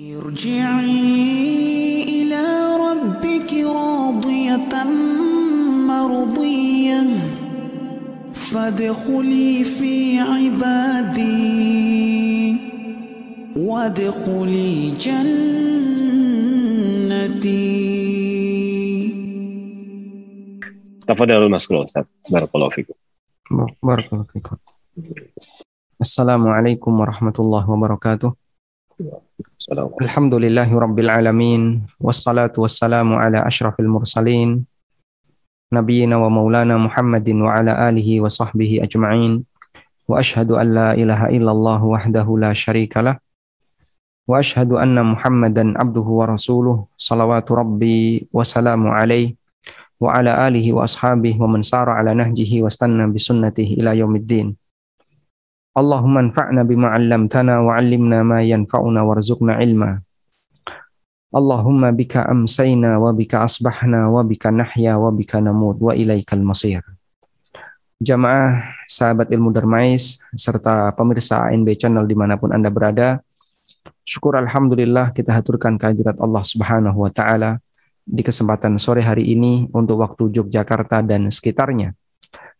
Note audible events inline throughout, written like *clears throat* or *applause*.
ارجعي إلى ربك راضية مرضية. فادخلي في عبادي. وادخلي جنتي. تفضل المشكور أستاذ. بارك الله فيكم. بارك الله فيكم. السلام عليكم ورحمة الله وبركاته. Alamin. Wassalatu wassalamu ala ashrafil mursalin. Nabiyyina wa maulana Muhammadin wa ala alihi wa sahbihi ajma'in. Wa ashhadu an la ilaha illallah wahdahu la syarika lah. Wa ashhadu anna Muhammadan abduhu wa rasuluh. Salawatu rabbi wa salamu alaihi wa ala alihi wa ashabihi wa man sara ala nahjihi wa stanna bi sunnatihi ila yaumiddin. Allahumma anfa'na bima 'allamtana ma yanfa'una warzuqna ilma. Allahumma bika amsayna wa bika asbahna wa bika nahya wa bika wa ilaikal masir. Jamaah sahabat ilmu Darmais serta pemirsa ANB channel di mana pun Anda berada, syukur Alhamdulillah kita haturkan kehadirat Allah Subhanahu wa Ta'ala di kesempatan sore hari ini untuk waktu Yogyakarta dan sekitarnya.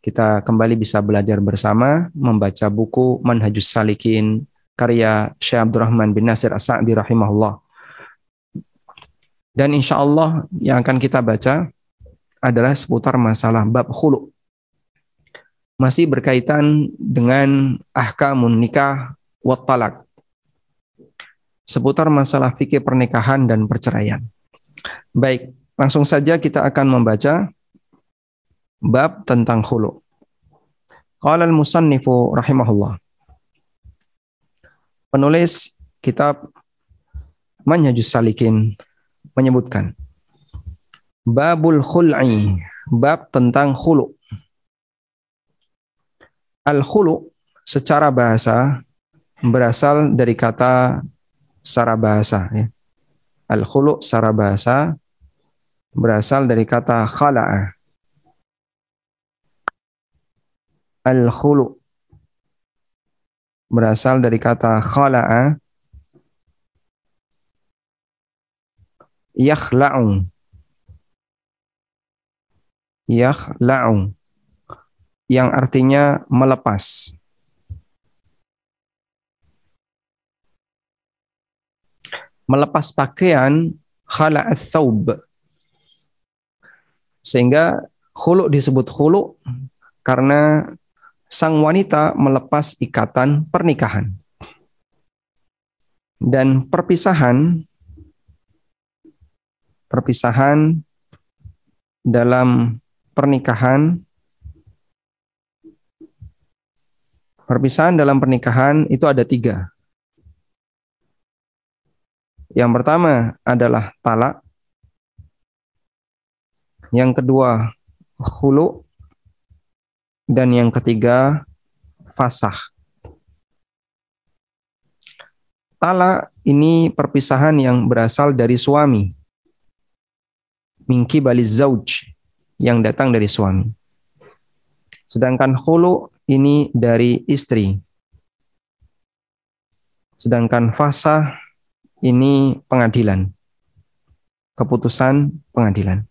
Kita kembali bisa belajar bersama membaca buku Manhajus Salikin karya Syekh Abdurrahman bin Nasir As-Sa'di rahimahullah. Dan insya Allah yang akan kita baca adalah seputar masalah bab khulu. Masih berkaitan dengan ahkamun nikah wa talak. Seputar masalah fikih pernikahan dan perceraian. Baik, langsung saja kita akan membaca bab tentang khulu. Qala al-musannifu rahimahullah. Penulis kitab Manhajus Salikin menyebutkan Babul khul'i, bab tentang khulu. Al-khulu secara bahasa berasal dari kata secara bahasa ya. Al-khulu secara bahasa berasal dari kata khala'a. Al-khulu. Berasal dari kata khala'a. Yakhla'u yakhla'u yang artinya melepas. melepas pakaian khala thawb. Sehingga khulu disebut khulu karena sang wanita melepas ikatan pernikahan dan perpisahan perpisahan dalam pernikahan perpisahan dalam pernikahan itu ada tiga yang pertama adalah talak. Yang kedua hulu. Dan yang ketiga fasah. Talak ini perpisahan yang berasal dari suami. Mingki baliz zauj yang datang dari suami. Sedangkan hulu ini dari istri. Sedangkan fasah ini pengadilan. Keputusan pengadilan.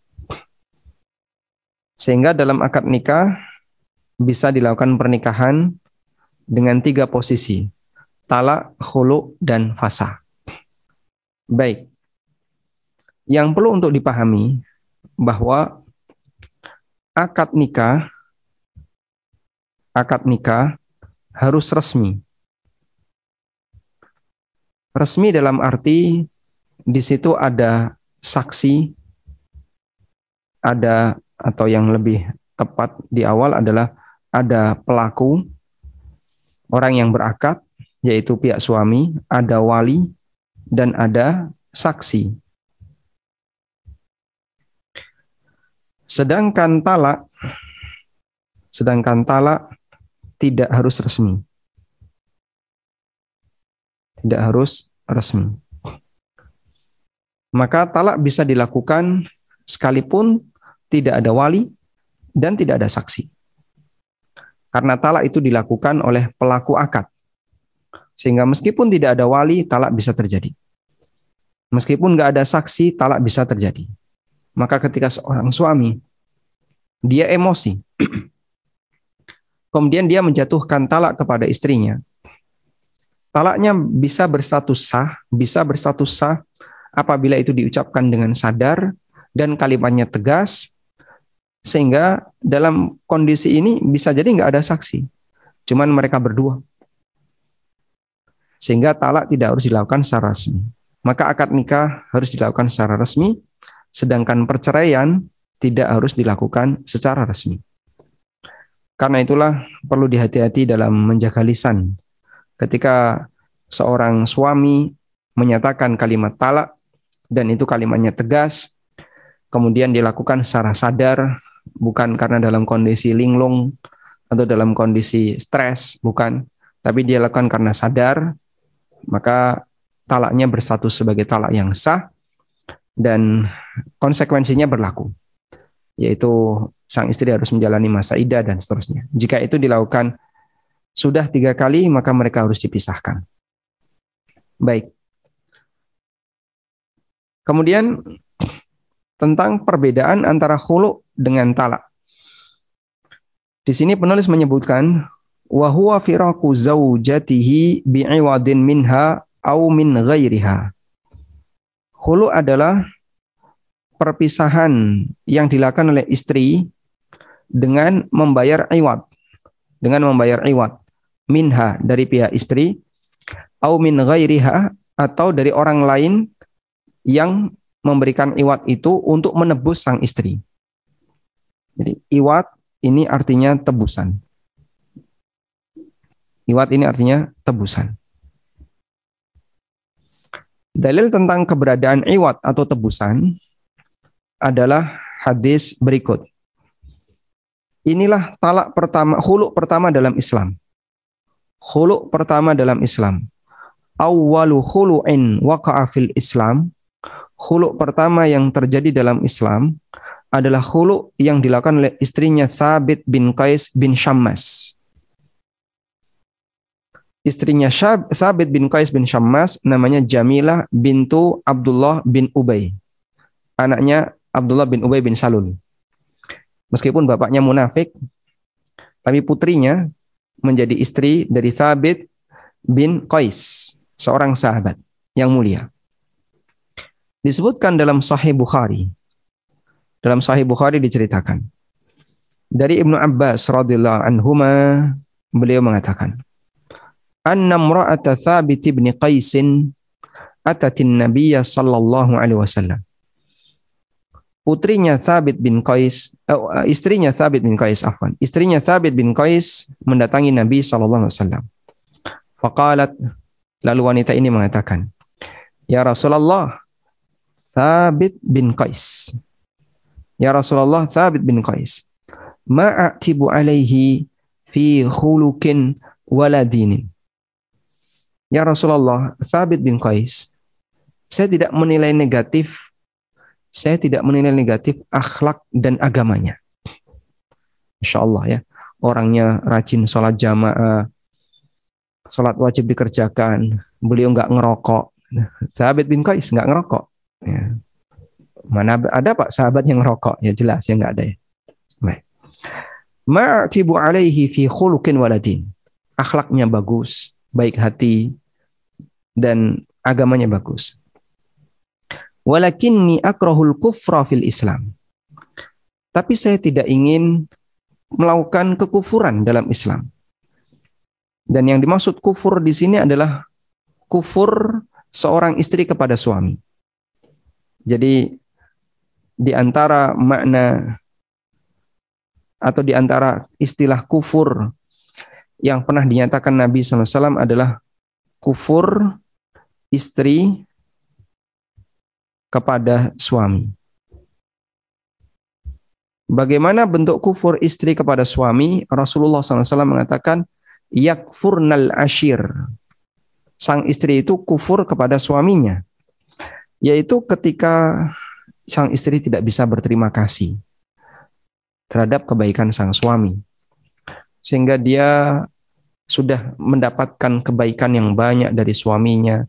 Sehingga dalam akad nikah bisa dilakukan pernikahan dengan tiga posisi. Talak, khulu, dan fasa. Baik. Yang perlu untuk dipahami bahwa akad nikah akad nikah harus resmi Resmi dalam arti di situ ada saksi, ada atau yang lebih tepat di awal adalah ada pelaku, orang yang berakad, yaitu pihak suami, ada wali, dan ada saksi. Sedangkan talak, sedangkan talak tidak harus resmi tidak harus resmi. Maka talak bisa dilakukan sekalipun tidak ada wali dan tidak ada saksi. Karena talak itu dilakukan oleh pelaku akad. Sehingga meskipun tidak ada wali, talak bisa terjadi. Meskipun nggak ada saksi, talak bisa terjadi. Maka ketika seorang suami dia emosi, *clears throat* kemudian dia menjatuhkan talak kepada istrinya, talaknya bisa berstatus sah, bisa berstatus sah apabila itu diucapkan dengan sadar dan kalimatnya tegas, sehingga dalam kondisi ini bisa jadi nggak ada saksi, cuman mereka berdua. Sehingga talak tidak harus dilakukan secara resmi. Maka akad nikah harus dilakukan secara resmi, sedangkan perceraian tidak harus dilakukan secara resmi. Karena itulah perlu dihati-hati dalam menjaga lisan. Ketika seorang suami menyatakan kalimat talak dan itu kalimatnya tegas, kemudian dilakukan secara sadar, bukan karena dalam kondisi linglung atau dalam kondisi stres, bukan, tapi dia lakukan karena sadar, maka talaknya berstatus sebagai talak yang sah dan konsekuensinya berlaku, yaitu sang istri harus menjalani masa idah dan seterusnya. Jika itu dilakukan sudah tiga kali, maka mereka harus dipisahkan. Baik. Kemudian tentang perbedaan antara khulu dengan talak. Di sini penulis menyebutkan wa huwa firaqu zaujatihi bi'iwadin minha au min ghairiha. Khulu adalah perpisahan yang dilakukan oleh istri dengan membayar iwad. Dengan membayar iwad minha dari pihak istri au min ghairiha atau dari orang lain yang memberikan iwat itu untuk menebus sang istri. Jadi iwat ini artinya tebusan. Iwat ini artinya tebusan. Dalil tentang keberadaan iwat atau tebusan adalah hadis berikut. Inilah talak pertama, huluk pertama dalam Islam. Huluk pertama dalam Islam. Awalu hulu'in waqa'a fil Islam. Huluk pertama yang terjadi dalam Islam adalah huluk yang dilakukan oleh istrinya Thabit bin Qais bin Syammas istrinya Syab, Sabit bin Qais bin Syammas namanya Jamilah bintu Abdullah bin Ubay. Anaknya Abdullah bin Ubay bin Salul. Meskipun bapaknya munafik, tapi putrinya menjadi istri dari Sabit bin Qais, seorang sahabat yang mulia. Disebutkan dalam Sahih Bukhari. Dalam Sahih Bukhari diceritakan dari Ibnu Abbas radhiyallahu anhuma beliau mengatakan anna imra'ata Thabit bin Qais atatin Nabiyya sallallahu alaihi wasallam. Putrinya Thabit bin Qais, uh, istrinya Thabit bin Qais afwan. Istrinya Thabit bin Qais mendatangi Nabi sallallahu alaihi wasallam. Faqalat lalu wanita ini mengatakan, "Ya Rasulullah, Thabit bin Qais." Ya Rasulullah, Thabit bin Qais. Ma'atibu alaihi fi khulukin waladinin. Ya Rasulullah, Sabit bin Qais, saya tidak menilai negatif, saya tidak menilai negatif akhlak dan agamanya. Insya Allah ya, orangnya rajin sholat jamaah, sholat wajib dikerjakan, beliau nggak ngerokok. Sabit bin Qais nggak ngerokok. Ya. Mana ada pak sahabat yang ngerokok? Ya jelas ya nggak ada ya. Baik. Ma'tibu alaihi fi khuluqin waladin. Akhlaknya bagus, baik hati, dan agamanya bagus. Walakinni akrahul kufra fil Islam. Tapi saya tidak ingin melakukan kekufuran dalam Islam. Dan yang dimaksud kufur di sini adalah kufur seorang istri kepada suami. Jadi di antara makna atau di antara istilah kufur yang pernah dinyatakan Nabi SAW adalah kufur istri kepada suami. Bagaimana bentuk kufur istri kepada suami? Rasulullah SAW mengatakan, yakfurnal ashir. Sang istri itu kufur kepada suaminya. Yaitu ketika sang istri tidak bisa berterima kasih terhadap kebaikan sang suami. Sehingga dia sudah mendapatkan kebaikan yang banyak dari suaminya,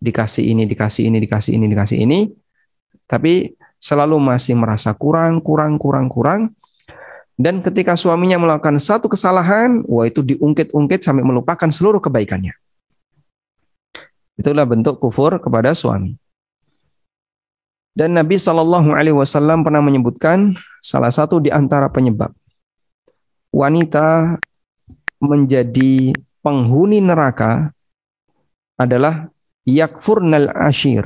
dikasih ini, dikasih ini, dikasih ini, dikasih ini, tapi selalu masih merasa kurang, kurang, kurang, kurang. Dan ketika suaminya melakukan satu kesalahan, wah itu diungkit-ungkit sampai melupakan seluruh kebaikannya. Itulah bentuk kufur kepada suami. Dan Nabi Shallallahu Alaihi Wasallam pernah menyebutkan salah satu di antara penyebab wanita menjadi penghuni neraka adalah yakfurnal ashir.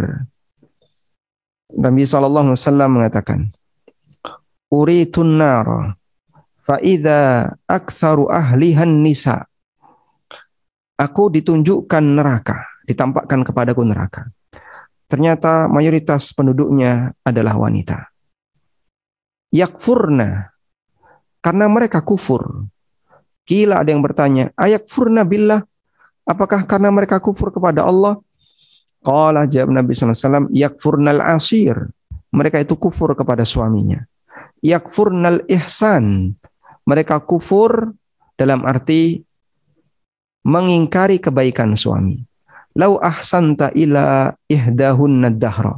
Nabi Shallallahu Alaihi Wasallam mengatakan, uritun nar fa idza aktsaru ahlihan nisa. Aku ditunjukkan neraka, ditampakkan kepadaku neraka ternyata mayoritas penduduknya adalah wanita. Yakfurna, karena mereka kufur. Kila ada yang bertanya, ayakfurna billah, apakah karena mereka kufur kepada Allah? Qala jawab Nabi SAW, yakfurnal asir. Mereka itu kufur kepada suaminya. Yakfurnal ihsan. Mereka kufur dalam arti mengingkari kebaikan suami. Lau ahsanta ila ihdahunna dahra.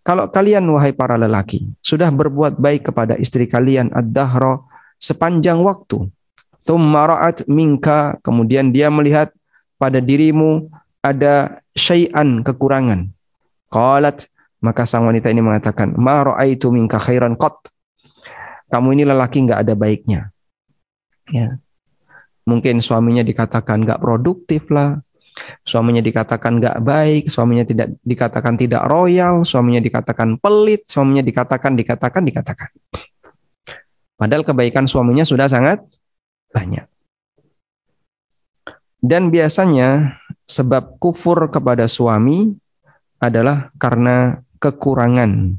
Kalau kalian wahai para lelaki sudah berbuat baik kepada istri kalian ad-dahra sepanjang waktu. Thumma ra'at minka kemudian dia melihat pada dirimu ada syai'an kekurangan. Qalat maka sang wanita ini mengatakan, "Ma ra'aitu minka khairan qat." Kamu ini lelaki nggak ada baiknya. Ya. Mungkin suaminya dikatakan nggak produktif lah, Suaminya dikatakan nggak baik, suaminya tidak dikatakan tidak royal, suaminya dikatakan pelit, suaminya dikatakan dikatakan dikatakan. Padahal kebaikan suaminya sudah sangat banyak. Dan biasanya sebab kufur kepada suami adalah karena kekurangan.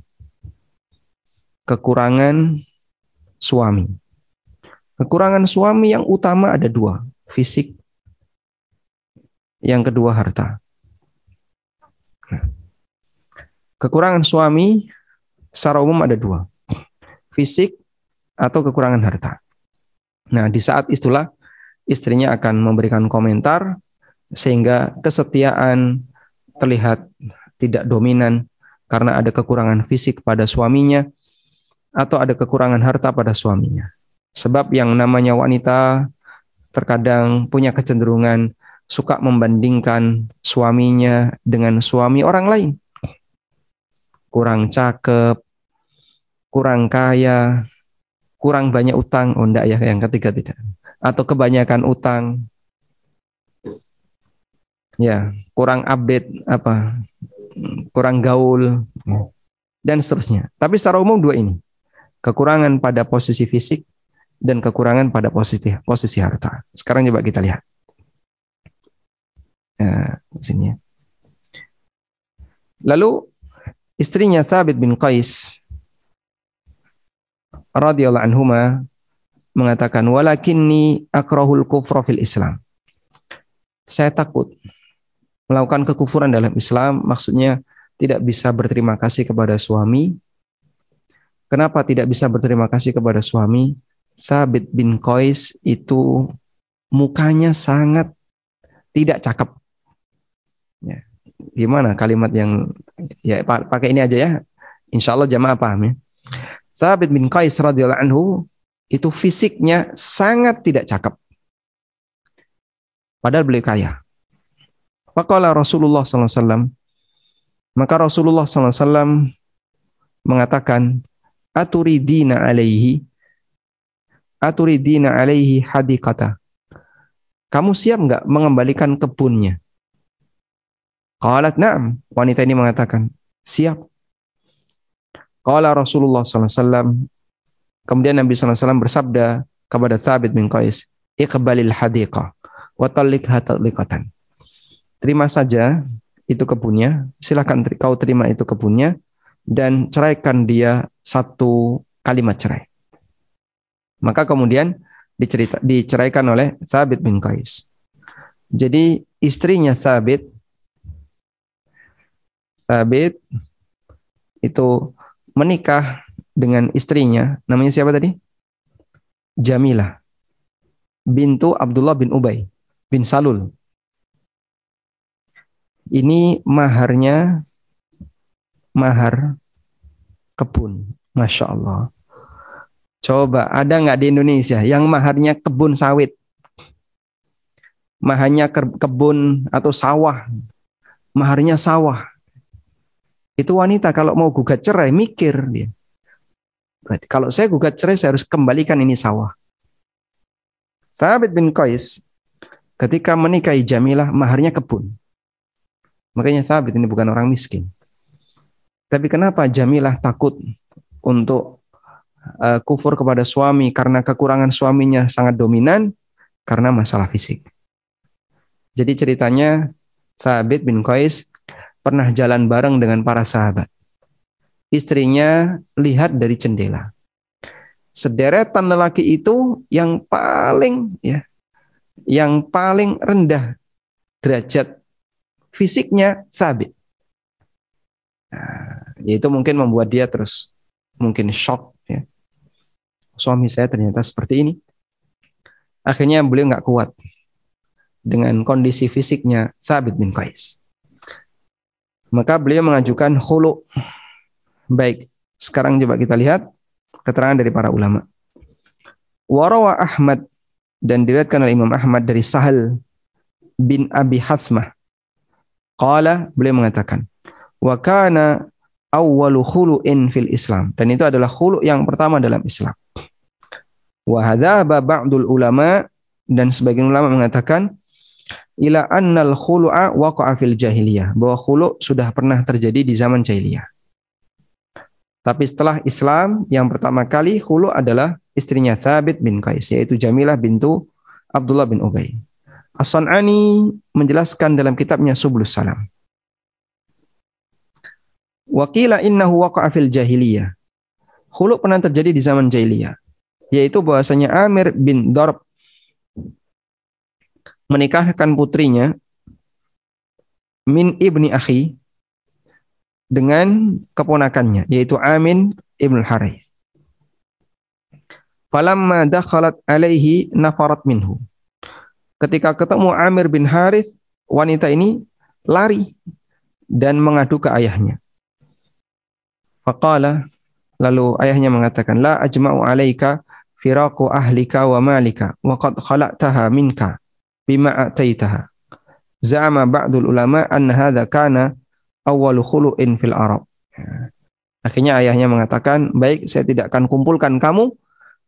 Kekurangan suami. Kekurangan suami yang utama ada dua, fisik yang kedua harta. Kekurangan suami secara umum ada dua, fisik atau kekurangan harta. Nah, di saat itulah istrinya akan memberikan komentar sehingga kesetiaan terlihat tidak dominan karena ada kekurangan fisik pada suaminya atau ada kekurangan harta pada suaminya. Sebab yang namanya wanita terkadang punya kecenderungan suka membandingkan suaminya dengan suami orang lain. Kurang cakep, kurang kaya, kurang banyak utang. Oh enggak ya, yang ketiga tidak. Atau kebanyakan utang. Ya, kurang update apa? Kurang gaul dan seterusnya. Tapi secara umum dua ini. Kekurangan pada posisi fisik dan kekurangan pada posisi posisi harta. Sekarang coba kita lihat. Ya. Lalu istrinya Thabit bin Qais radhiyallahu anhuma mengatakan walakinni akrahul kufra fil Islam. Saya takut melakukan kekufuran dalam Islam maksudnya tidak bisa berterima kasih kepada suami. Kenapa tidak bisa berterima kasih kepada suami? Thabit bin Qais itu mukanya sangat tidak cakep. Gimana kalimat yang ya pakai ini aja ya. Insya Allah jamaah paham ya. Sabit bin Qais radhiyallahu anhu itu fisiknya sangat tidak cakep. Padahal beliau kaya. Faqala Rasulullah SAW. Maka Rasulullah SAW mengatakan, Aturidina alaihi, Aturidina alaihi hadikata. Kamu siap nggak mengembalikan kebunnya? Qalat na'am. Wanita ini mengatakan, siap. Qala Rasulullah SAW. Kemudian Nabi SAW bersabda kepada Thabit bin Qais, Iqbalil hadiqah wa tallikha tatliqatan. Terima saja itu kebunnya, silakan kau terima itu kebunnya, dan ceraikan dia satu kalimat cerai. Maka kemudian dicerita, diceraikan oleh Thabit bin Qais. Jadi istrinya Thabit Sabit itu menikah dengan istrinya, namanya siapa tadi? Jamilah bintu Abdullah bin Ubay bin Salul. Ini maharnya mahar kebun. Masya Allah. Coba ada nggak di Indonesia yang maharnya kebun sawit? Maharnya ke- kebun atau sawah. Maharnya sawah. Itu wanita kalau mau gugat cerai mikir dia. Berarti kalau saya gugat cerai saya harus kembalikan ini sawah. Thabit bin Qais ketika menikahi Jamilah maharnya kebun. Makanya Thabit ini bukan orang miskin. Tapi kenapa Jamilah takut untuk uh, kufur kepada suami karena kekurangan suaminya sangat dominan karena masalah fisik. Jadi ceritanya Thabit bin Qais pernah jalan bareng dengan para sahabat. Istrinya lihat dari jendela. Sederetan lelaki itu yang paling ya yang paling rendah derajat fisiknya Thabit. Nah, itu mungkin membuat dia terus mungkin shock ya. Suami saya ternyata seperti ini. Akhirnya beliau nggak kuat dengan kondisi fisiknya Thabit bin Qais. Maka beliau mengajukan khulu. Baik, sekarang coba kita lihat keterangan dari para ulama. Warawa Ahmad dan diriwayatkan oleh Imam Ahmad dari Sahal bin Abi Hasmah. Qala beliau mengatakan, wa kana awwalu khulu'in fil Islam dan itu adalah khulu' yang pertama dalam Islam. Wa hadzaba ba'dul ulama dan sebagian ulama mengatakan ila annal khulu'a waqa'a fil jahiliyah bahwa khulu' sudah pernah terjadi di zaman jahiliyah. Tapi setelah Islam yang pertama kali khulu' adalah istrinya Thabit bin Qais yaitu Jamilah bintu Abdullah bin Ubay. As-San'ani menjelaskan dalam kitabnya Sublus Salam. Wakila innahu waqa'a fil jahiliyah. Khulu pernah terjadi di zaman jahiliyah, yaitu bahwasanya Amir bin Darb menikahkan putrinya min ibni akhi dengan keponakannya yaitu Amin ibn Harith. Falamma dakhalat alaihi nafarat minhu. Ketika ketemu Amir bin Harith, wanita ini lari dan mengadu ke ayahnya. Faqala lalu ayahnya mengatakan la ajma'u alaika firaqu ahlika wa malika wa qad khalaqtaha minka bima ataitaha. Za'ama ba'dul ulama anna hadha kana awwalu khulu'in fil Arab. Akhirnya ayahnya mengatakan, baik saya tidak akan kumpulkan kamu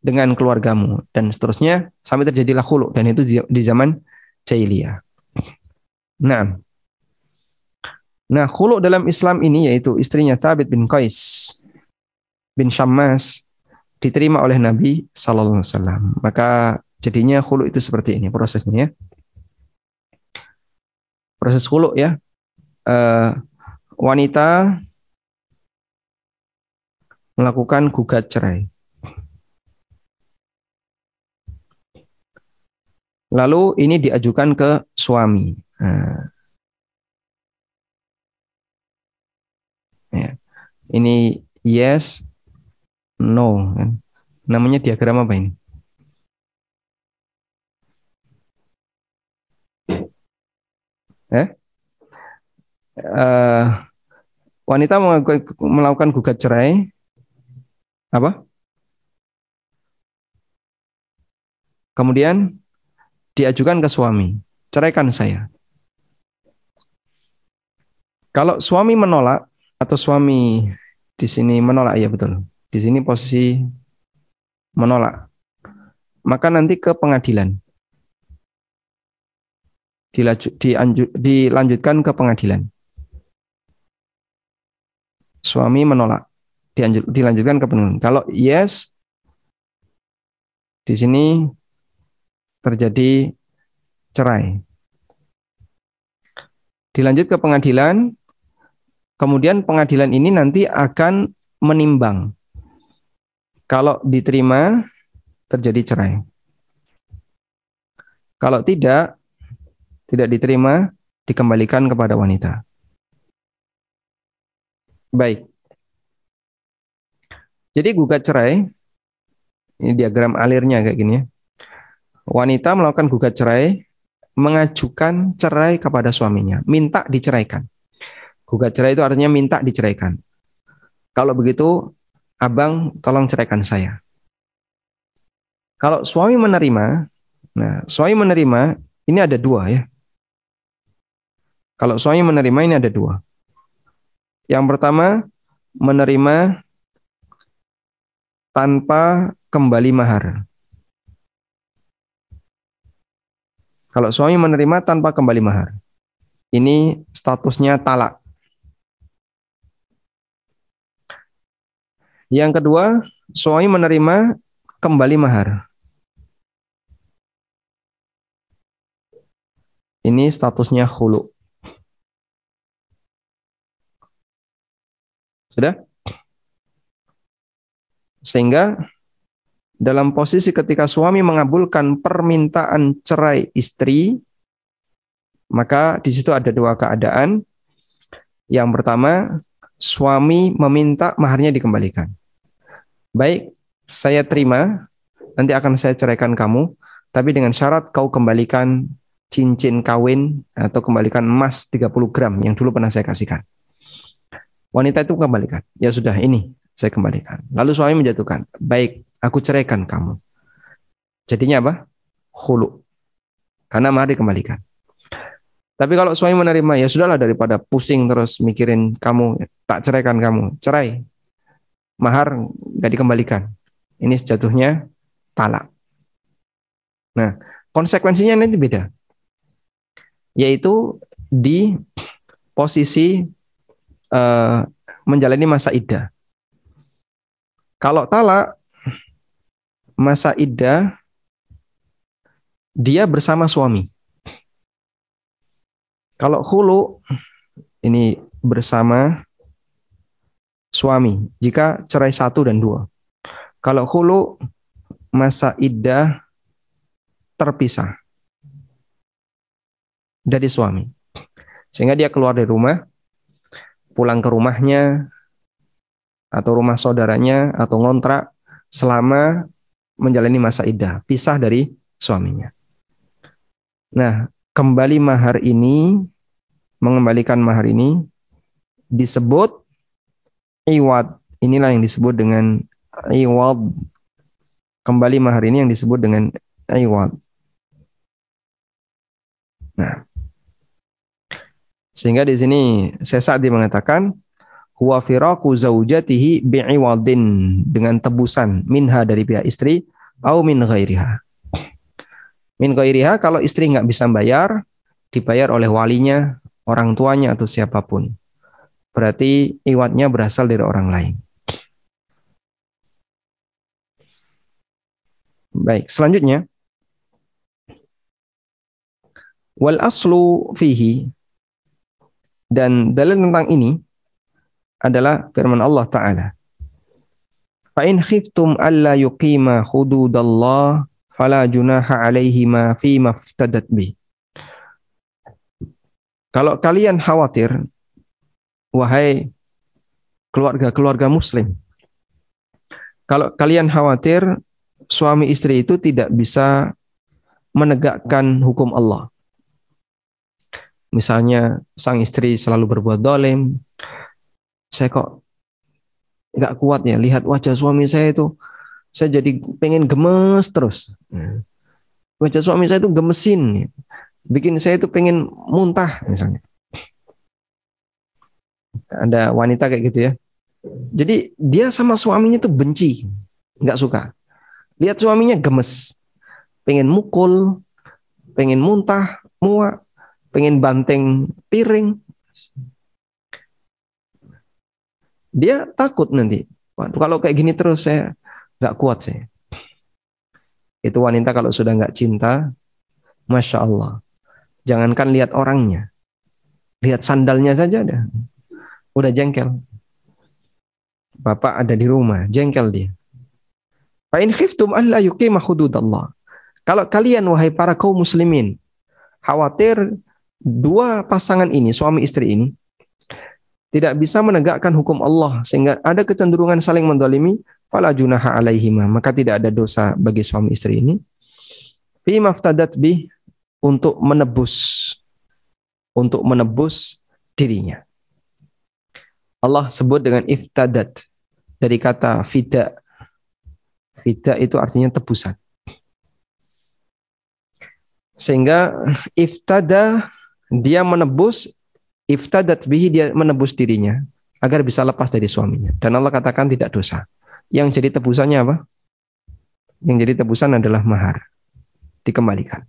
dengan keluargamu dan seterusnya sampai terjadilah khulu dan itu di zaman jahiliyah. Nah, nah khulu dalam Islam ini yaitu istrinya Thabit bin Qais bin Syammas diterima oleh Nabi Sallallahu Alaihi Wasallam. Maka jadinya khulu itu seperti ini prosesnya ya. Proses khulu ya. Uh, wanita melakukan gugat cerai. Lalu ini diajukan ke suami. Nah. Ya. Ini yes, no. Kan? Namanya diagram apa ini? Eh? Uh, wanita melakukan gugat cerai. Apa? Kemudian diajukan ke suami, ceraikan saya. Kalau suami menolak atau suami di sini menolak ya betul. Di sini posisi menolak. Maka nanti ke pengadilan. Dilanjutkan ke pengadilan. Suami menolak. dilanjutkan ke pengadilan. Kalau yes di sini terjadi cerai. Dilanjut ke pengadilan, kemudian pengadilan ini nanti akan menimbang. Kalau diterima, terjadi cerai. Kalau tidak, tidak diterima, dikembalikan kepada wanita. Baik. Jadi gugat cerai, ini diagram alirnya kayak gini ya wanita melakukan gugat cerai mengajukan cerai kepada suaminya, minta diceraikan. Gugat cerai itu artinya minta diceraikan. Kalau begitu, abang tolong ceraikan saya. Kalau suami menerima, nah suami menerima ini ada dua ya. Kalau suami menerima ini ada dua. Yang pertama menerima tanpa kembali mahar. Kalau suami menerima tanpa kembali mahar. Ini statusnya talak. Yang kedua, suami menerima kembali mahar. Ini statusnya hulu. Sudah? Sehingga dalam posisi ketika suami mengabulkan permintaan cerai istri, maka di situ ada dua keadaan. Yang pertama, suami meminta maharnya dikembalikan. Baik, saya terima, nanti akan saya ceraikan kamu, tapi dengan syarat kau kembalikan cincin kawin atau kembalikan emas 30 gram yang dulu pernah saya kasihkan. Wanita itu kembalikan. Ya sudah, ini saya kembalikan. Lalu suami menjatuhkan, baik, aku ceraikan kamu. Jadinya apa? Hulu. Karena mahar dikembalikan. Tapi kalau suami menerima, ya sudahlah daripada pusing terus mikirin kamu, tak ceraikan kamu. Cerai. Mahar nggak dikembalikan. Ini sejatuhnya talak. Nah, konsekuensinya nanti beda yaitu di posisi uh, menjalani masa iddah. Kalau talak masa iddah dia bersama suami. Kalau hulu ini bersama suami jika cerai satu dan dua. Kalau hulu masa iddah terpisah dari suami. Sehingga dia keluar dari rumah, pulang ke rumahnya, atau rumah saudaranya, atau ngontrak selama menjalani masa iddah, pisah dari suaminya. Nah, kembali mahar ini, mengembalikan mahar ini, disebut iwad. Inilah yang disebut dengan iwad. Kembali mahar ini yang disebut dengan iwad. Nah, sehingga di sini saat mengatakan huwa firaku zaujatihi bi'iwadin dengan tebusan minha dari pihak istri au min ghairiha. Min ghairiha kalau istri nggak bisa bayar dibayar oleh walinya, orang tuanya atau siapa pun. Berarti iwatnya berasal dari orang lain. Baik, selanjutnya wal aslu fihi dan dalil tentang ini adalah firman Allah Ta'ala. Fa'in khiftum alla yuqima hududallah fala junaha alaihima fi maftadat bi. Kalau kalian khawatir, wahai keluarga-keluarga muslim, kalau kalian khawatir suami istri itu tidak bisa menegakkan hukum Allah misalnya sang istri selalu berbuat dolim, saya kok nggak kuat ya lihat wajah suami saya itu, saya jadi pengen gemes terus. Hmm. Wajah suami saya itu gemesin, bikin saya itu pengen muntah misalnya. Ada wanita kayak gitu ya. Jadi dia sama suaminya tuh benci, nggak suka. Lihat suaminya gemes, pengen mukul, pengen muntah, muak, pengen banteng piring. Dia takut nanti. Waduh, kalau kayak gini terus saya nggak kuat sih. Itu wanita kalau sudah nggak cinta, masya Allah. Jangankan lihat orangnya, lihat sandalnya saja dah. Udah jengkel. Bapak ada di rumah, jengkel dia. Fa'in khiftum alla yuqima hududallah. Kalau kalian wahai para kaum muslimin khawatir dua pasangan ini, suami istri ini, tidak bisa menegakkan hukum Allah sehingga ada kecenderungan saling mendolimi, fala junaha alaihima, maka tidak ada dosa bagi suami istri ini. Fi maftadat bih untuk menebus untuk menebus dirinya. Allah sebut dengan iftadat dari kata fida. Fida itu artinya tebusan. Sehingga iftada dia menebus iftadat bihi dia menebus dirinya agar bisa lepas dari suaminya. Dan Allah katakan tidak dosa. Yang jadi tebusannya apa? Yang jadi tebusan adalah mahar. Dikembalikan.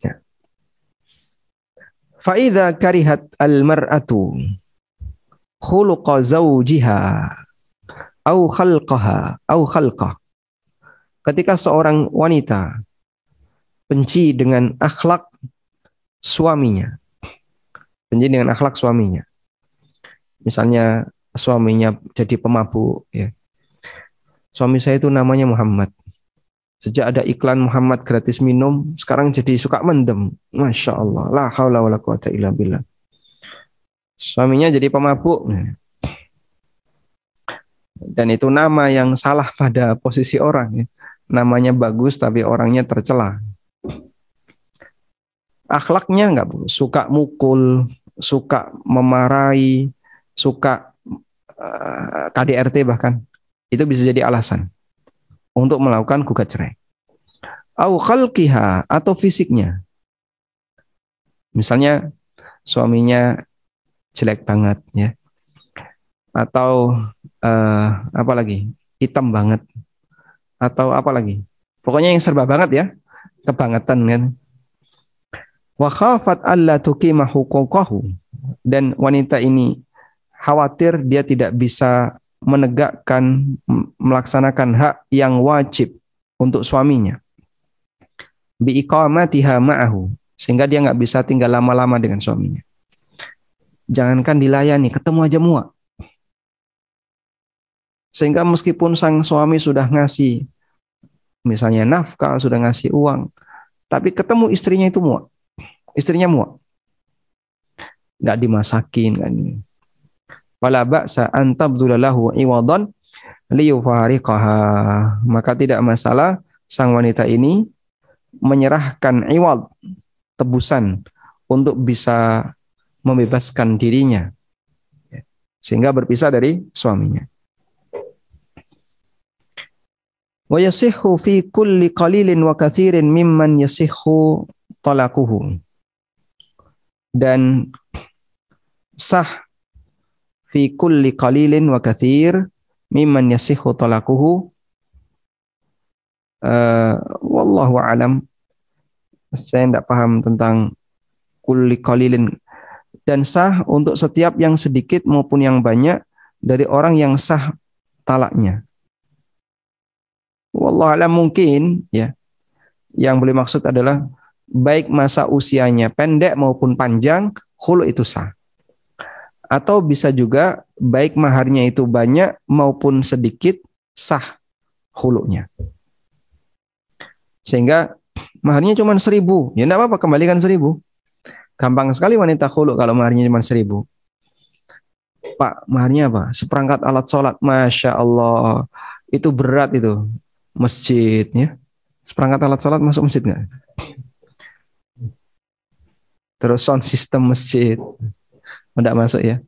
Ya. Fa'idha karihat al-mar'atu khuluqa zawjiha au khalqaha au khalqah. Ketika seorang wanita benci dengan akhlak suaminya. Benci dengan akhlak suaminya misalnya suaminya jadi pemabuk ya. Suami saya itu namanya Muhammad. Sejak ada iklan Muhammad gratis minum, sekarang jadi suka mendem. Masya Allah. La haula wa la quwata illa billah. Suaminya jadi pemabuk. Dan itu nama yang salah pada posisi orang. Ya. Namanya bagus tapi orangnya tercela. Akhlaknya nggak suka mukul, suka memarahi, suka uh, eh, KDRT bahkan itu bisa jadi alasan untuk melakukan gugat cerai. Au khalqiha atau fisiknya. Misalnya suaminya jelek banget ya. Atau uh, apa lagi? hitam banget. Atau apa lagi? Pokoknya yang serba banget ya. Kebangetan kan. Wa khafat alla tuqima dan wanita ini khawatir dia tidak bisa menegakkan melaksanakan hak yang wajib untuk suaminya. Bi iqamatiha ma'ahu. Sehingga dia nggak bisa tinggal lama-lama dengan suaminya. Jangankan dilayani ketemu aja muak. Sehingga meskipun sang suami sudah ngasih misalnya nafkah sudah ngasih uang tapi ketemu istrinya itu muak istrinya muak nggak dimasakin kan wala ba'sa an tabdulalahu iwadan liyufariqaha. Maka tidak masalah sang wanita ini menyerahkan iwad tebusan untuk bisa membebaskan dirinya sehingga berpisah dari suaminya. Wa yasihhu fi kulli qalilin wa kathirin mimman yasihhu talaquhu. Dan sah fi kulli qalilin wa kathir mimman yasihu talaquhu uh, wallahu alam saya tidak paham tentang kulli qalilin dan sah untuk setiap yang sedikit maupun yang banyak dari orang yang sah talaknya. Wallahu alam mungkin ya. Yang boleh maksud adalah baik masa usianya pendek maupun panjang, khulu itu sah. Atau bisa juga baik maharnya itu banyak maupun sedikit sah hulunya. Sehingga maharnya cuma seribu. Ya enggak apa-apa kembalikan seribu. Gampang sekali wanita hulu kalau maharnya cuma seribu. Pak, maharnya apa? Seperangkat alat sholat. Masya Allah. Itu berat itu. Masjidnya. Seperangkat alat sholat masuk masjid nggak? Terus sound system masjid. Tidak masuk ya.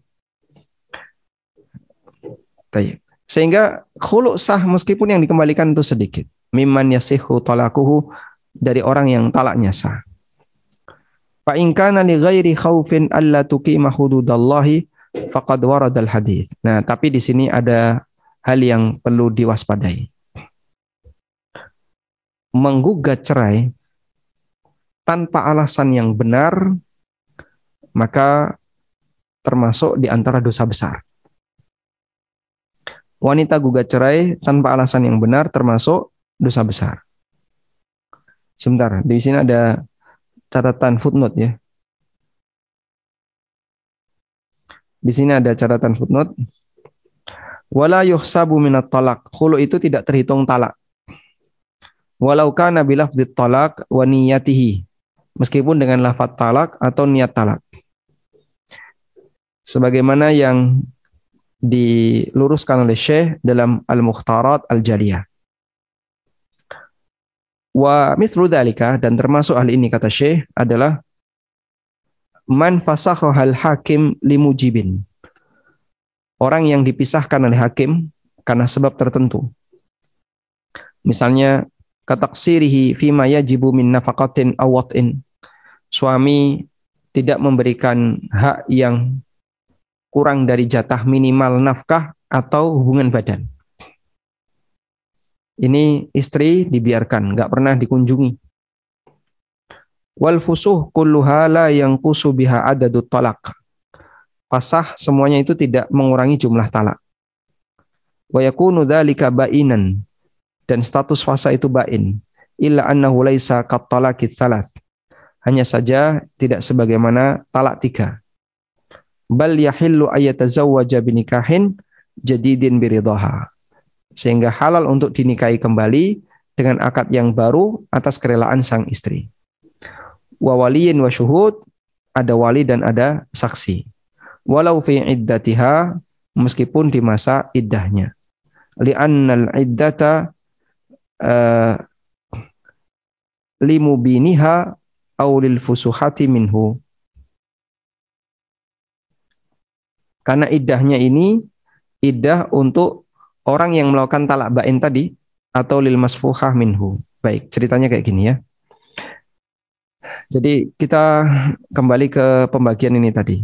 Sehingga khulu sah meskipun yang dikembalikan itu sedikit. Mimman yasihu talakuhu dari orang yang talaknya sah. Fa in kana li ghairi khaufin alla tuqima hududallahi faqad waradal hadis. Nah, tapi di sini ada hal yang perlu diwaspadai. Menggugat cerai tanpa alasan yang benar maka termasuk di antara dosa besar. Wanita gugat cerai tanpa alasan yang benar termasuk dosa besar. Sebentar, di sini ada catatan footnote ya. Di sini ada catatan footnote. Wala yuhsabu minat talak. Khulu itu tidak terhitung talak. Walau kana bilafdit talak wa niyatihi. Meskipun dengan lafaz talak atau niat talak sebagaimana yang diluruskan oleh Syekh dalam Al-Mukhtarat Al-Jaliyah. Wa mithlu dalika dan termasuk hal ini kata Syekh adalah man hal hakim limujibin. Orang yang dipisahkan oleh hakim karena sebab tertentu. Misalnya kataksirihi fima yajibu min nafaqatin awatin. Suami tidak memberikan hak yang kurang dari jatah minimal nafkah atau hubungan badan. Ini istri dibiarkan, nggak pernah dikunjungi. Wal fusuh kulluha la yang kusu biha adadut talak. Fasah semuanya itu tidak mengurangi jumlah talak. Wa yakunu dzalika ba'inan dan status fasa itu bain illa annahu laisa talaqi thalath hanya saja tidak sebagaimana talak tiga. Bal yahillu ayatazawwaja binikahin jadidin biridaha sehingga halal untuk dinikahi kembali dengan akad yang baru atas kerelaan sang istri. Wa waliyin wa syuhud ada wali dan ada saksi. Walau fi iddatiha meskipun di masa iddahnya. Li'annal iddata uh, limubiniha au fusuhati minhu. Karena idahnya ini idah untuk orang yang melakukan talak bain tadi atau lil masfuhah minhu. Baik, ceritanya kayak gini ya. Jadi kita kembali ke pembagian ini tadi.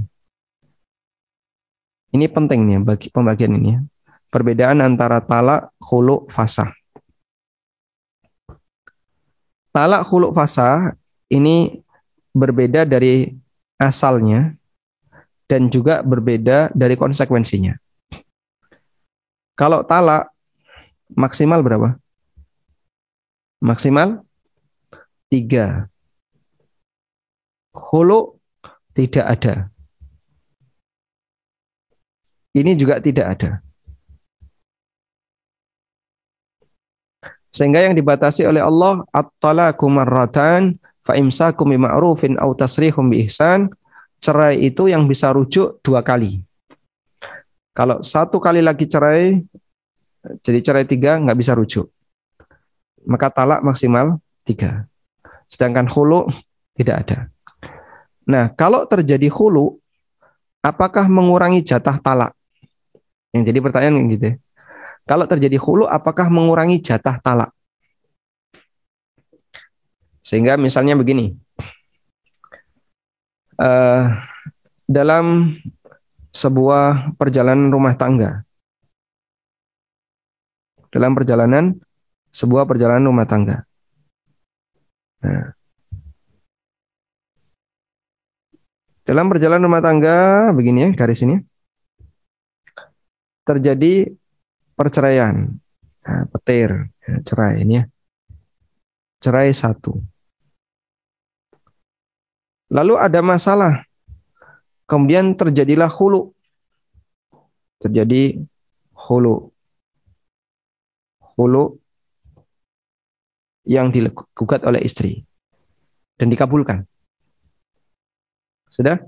Ini penting nih bagi pembagian ini ya. Perbedaan antara talak, khulu, fasah. Talak huluk fasa ini berbeda dari asalnya dan juga berbeda dari konsekuensinya. Kalau talak maksimal berapa? Maksimal tiga. Hulu tidak ada. Ini juga tidak ada. Sehingga yang dibatasi oleh Allah marratan fa imsakum bima'rufin aw tasrihum bi ihsan. Cerai itu yang bisa rujuk dua kali. Kalau satu kali lagi cerai, jadi cerai tiga nggak bisa rujuk. Maka talak maksimal tiga. Sedangkan hulu tidak ada. Nah, kalau terjadi hulu, apakah mengurangi jatah talak? Yang jadi pertanyaan gitu. Ya. Kalau terjadi hulu, apakah mengurangi jatah talak? Sehingga misalnya begini, uh, dalam sebuah perjalanan rumah tangga, dalam perjalanan sebuah perjalanan rumah tangga. Nah, dalam perjalanan rumah tangga begini ya garis ini terjadi perceraian, nah, petir, ya, cerai ini ya. Cerai satu. Lalu ada masalah. Kemudian terjadilah hulu. Terjadi hulu. Hulu yang digugat oleh istri dan dikabulkan. Sudah?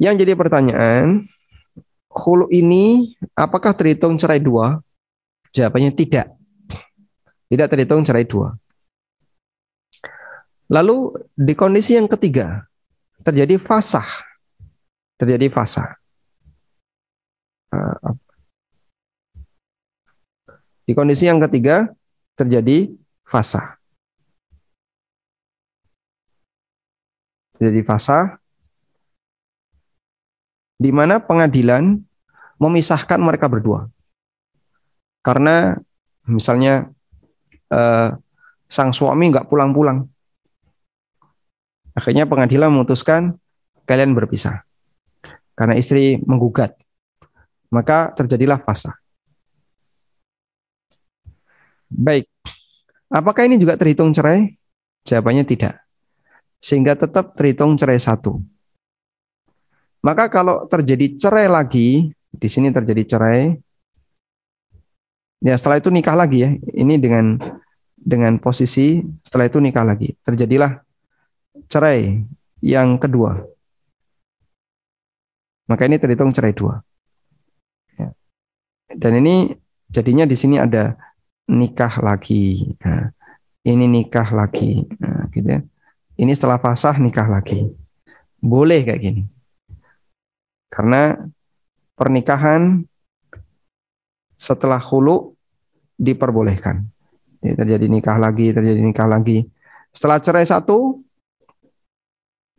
Yang jadi pertanyaan, hulu ini apakah terhitung cerai dua? Jawabannya tidak. Tidak terhitung cerai dua. Lalu di kondisi yang ketiga terjadi fasah. Terjadi fasah. Ah, di kondisi yang ketiga terjadi fasah. Terjadi fasah di mana pengadilan memisahkan mereka berdua. Karena misalnya eh, sang suami nggak pulang-pulang. Akhirnya pengadilan memutuskan kalian berpisah. Karena istri menggugat. Maka terjadilah fasa. Baik. Apakah ini juga terhitung cerai? Jawabannya tidak. Sehingga tetap terhitung cerai satu. Maka kalau terjadi cerai lagi, di sini terjadi cerai, ya setelah itu nikah lagi ya. Ini dengan dengan posisi setelah itu nikah lagi. Terjadilah cerai yang kedua. Maka ini terhitung cerai dua. Ya. Dan ini jadinya di sini ada nikah lagi. Nah, ini nikah lagi. Nah, gitu ya. Ini setelah fasah nikah lagi. Boleh kayak gini. Karena pernikahan setelah hulu diperbolehkan. Ini terjadi nikah lagi, terjadi nikah lagi. Setelah cerai satu,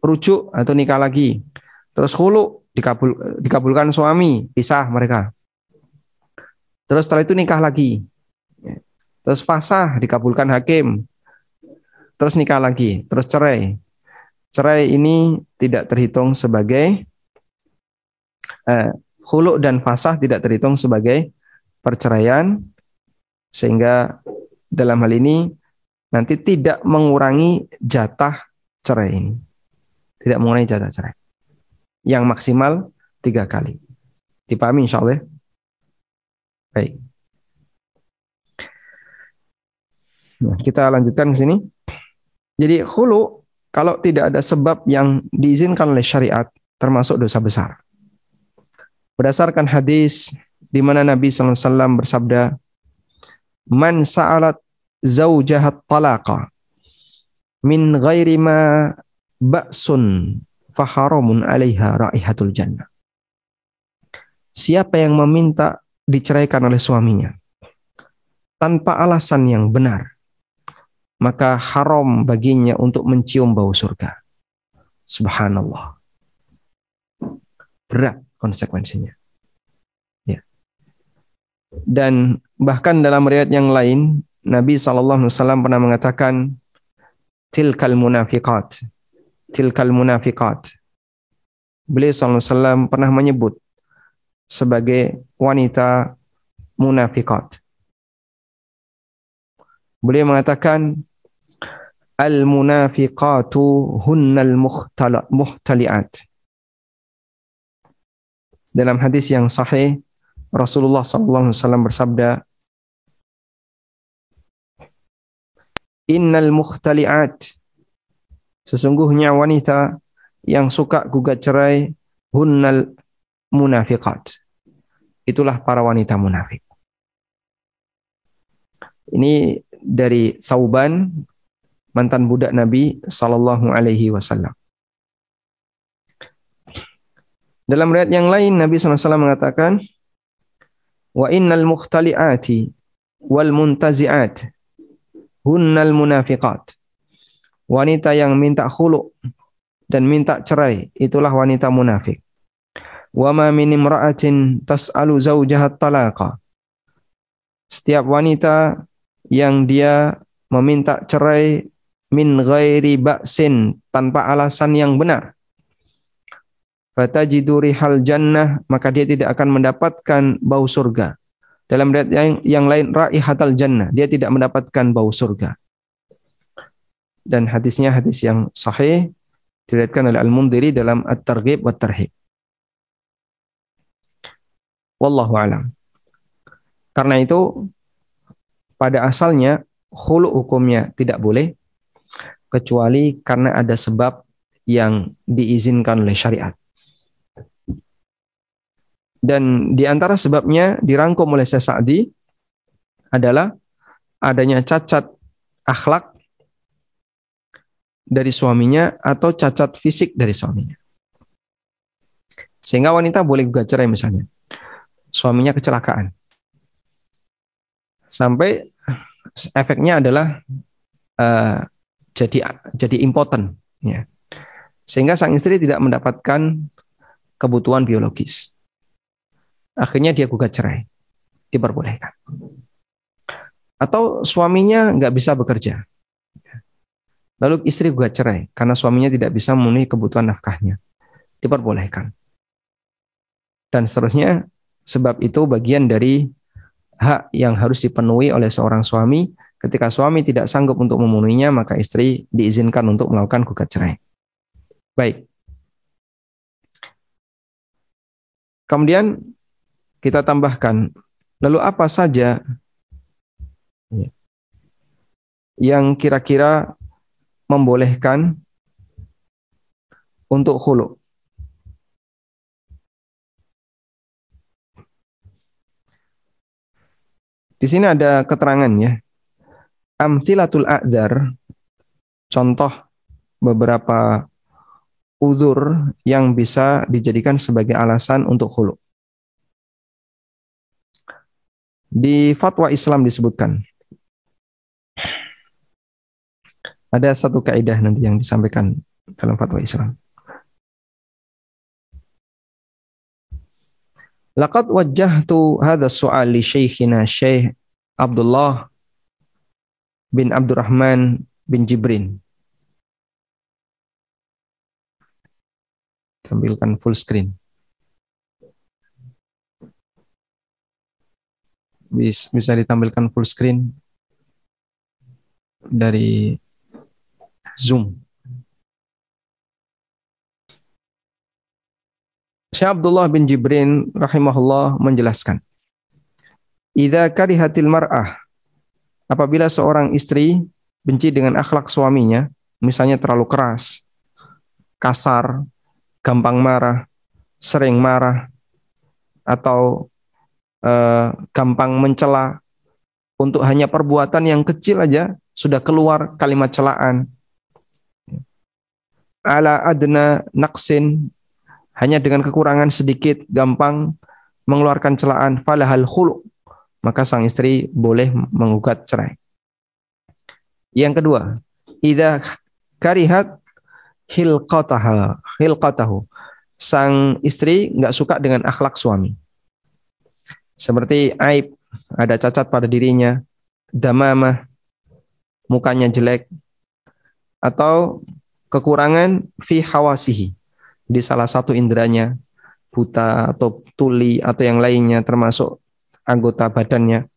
rujuk atau nikah lagi. Terus hulu dikabul, dikabulkan suami, pisah mereka. Terus setelah itu nikah lagi. Terus fasah dikabulkan hakim. Terus nikah lagi, terus cerai. Cerai ini tidak terhitung sebagai eh, hulu dan fasah tidak terhitung sebagai perceraian sehingga dalam hal ini nanti tidak mengurangi jatah cerai ini. Tidak mengurangi jatah cerai. Yang maksimal tiga kali. Dipahami insya Allah? Baik. Nah, kita lanjutkan ke sini. Jadi hulu kalau tidak ada sebab yang diizinkan oleh syariat termasuk dosa besar. Berdasarkan hadis di mana Nabi SAW bersabda, "Man sa'alat zaujahat talaqa min ghairi ma ba'sun faharamun 'alaiha raihatul jannah." Siapa yang meminta diceraikan oleh suaminya tanpa alasan yang benar, maka haram baginya untuk mencium bau surga. Subhanallah. Berat konsekuensinya. Ya. Dan bahkan dalam riwayat yang lain, Nabi SAW pernah mengatakan, tilkal munafiqat, tilkal munafiqat. Beliau SAW pernah menyebut sebagai wanita munafiqat. Beliau mengatakan, Al-munafiqatu hunnal muhtali'at. Dalam hadis yang sahih, Rasulullah SAW bersabda, Innal mukhtali'at. Sesungguhnya wanita yang suka gugat cerai, hunnal munafiqat. Itulah para wanita munafik. Ini dari Sauban mantan budak Nabi sallallahu alaihi wasallam. Dalam riwayat yang lain Nabi SAW mengatakan wa innal mukhtali'ati wal muntazi'at hunnal munafiqat. Wanita yang minta khulu dan minta cerai itulah wanita munafik. Wa ma min imra'atin tas'alu zawjaha talaqa. Setiap wanita yang dia meminta cerai min ghairi ba'sin tanpa alasan yang benar. Fatajidu rihal jannah maka dia tidak akan mendapatkan bau surga. Dalam riwayat yang, yang lain raihatal jannah, dia tidak mendapatkan bau surga. Dan hadisnya hadis yang sahih diriwayatkan oleh Al-Mundhiri dalam At-Targhib wa Tarhib. Wallahu alam. Karena itu pada asalnya hulu hukumnya tidak boleh kecuali karena ada sebab yang diizinkan oleh syariat. Dan di antara sebabnya dirangkum oleh Syekh Sa'di adalah adanya cacat akhlak dari suaminya atau cacat fisik dari suaminya. Sehingga wanita boleh gugat cerai misalnya. Suaminya kecelakaan. Sampai efeknya adalah uh, jadi jadi impoten ya. Sehingga sang istri tidak mendapatkan kebutuhan biologis. Akhirnya dia gugat cerai. Diperbolehkan. Atau suaminya nggak bisa bekerja. Lalu istri gugat cerai karena suaminya tidak bisa memenuhi kebutuhan nafkahnya. Diperbolehkan. Dan seterusnya, sebab itu bagian dari hak yang harus dipenuhi oleh seorang suami Ketika suami tidak sanggup untuk memenuhinya, maka istri diizinkan untuk melakukan gugat cerai. Baik. Kemudian kita tambahkan, lalu apa saja ya, yang kira-kira membolehkan untuk hulu? Di sini ada keterangannya amthilatul a'dzar contoh beberapa uzur yang bisa dijadikan sebagai alasan untuk khulu. Di fatwa Islam disebutkan ada satu kaidah nanti yang disampaikan dalam fatwa Islam. Laqad wajjahtu hadha su'al li syekhina Syekh Abdullah bin Abdurrahman bin Jibrin. Tampilkan full screen. Bisa ditampilkan full screen dari Zoom. Syekh Abdullah bin Jibrin rahimahullah menjelaskan. Idza karihatil mar'ah apabila seorang istri benci dengan akhlak suaminya, misalnya terlalu keras, kasar, gampang marah, sering marah, atau eh, gampang mencela untuk hanya perbuatan yang kecil aja sudah keluar kalimat celaan. Ala adna naqsin hanya dengan kekurangan sedikit gampang mengeluarkan celaan falahal khulu maka sang istri boleh menggugat cerai. Yang kedua, idza karihat hilqataha hilqatahu sang istri nggak suka dengan akhlak suami. Seperti aib, ada cacat pada dirinya, damamah, mukanya jelek, atau kekurangan fi hawasihi, di salah satu inderanya buta atau tuli atau yang lainnya termasuk anggota badannya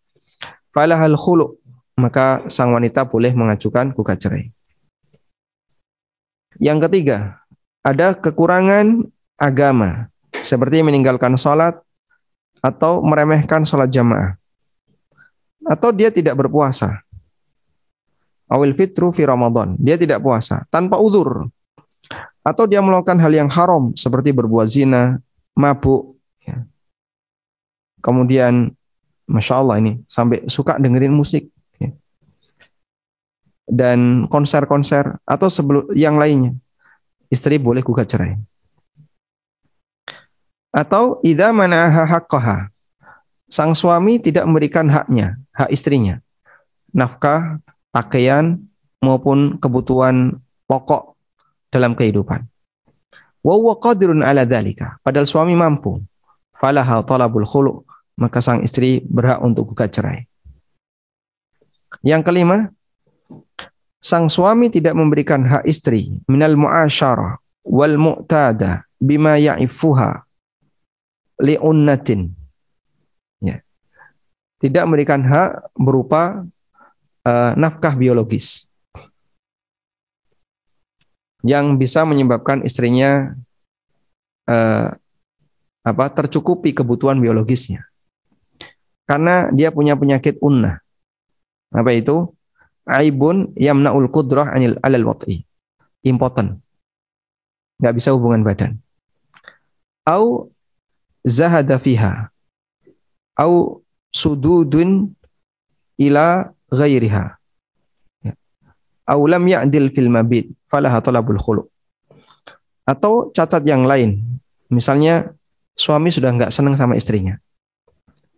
falahal khulu maka sang wanita boleh mengajukan gugat cerai. Yang ketiga, ada kekurangan agama seperti meninggalkan sholat atau meremehkan sholat jamaah atau dia tidak berpuasa. Awil fitru fi Ramadan. Dia tidak puasa tanpa uzur atau dia melakukan hal yang haram seperti berbuat zina, mabuk, ya. kemudian masya Allah ini sampai suka dengerin musik ya. dan konser-konser atau sebelum yang lainnya istri boleh gugat cerai atau ida mana haqqaha sang suami tidak memberikan haknya hak istrinya nafkah pakaian maupun kebutuhan pokok dalam kehidupan. Wa huwa qadirun ala dzalika. Padahal suami mampu. Falaha talabul khulu. Maka sang istri berhak untuk gugat cerai. Yang kelima, sang suami tidak memberikan hak istri minal muasyarah wal mu'tada bima ya'ifuha li'unnatin. Ya. Tidak memberikan hak berupa uh, nafkah biologis yang bisa menyebabkan istrinya eh, apa tercukupi kebutuhan biologisnya. Karena dia punya penyakit unnah. Apa itu? Aibun yamna'ul qudrah anil alal wat'i. Impotent. Nggak bisa hubungan badan. Au zahada fiha. Au sududun ila ghairiha. Ya. Au lam ya'dil fil mabit falaha talabul khulu. Atau cacat yang lain. Misalnya suami sudah nggak senang sama istrinya.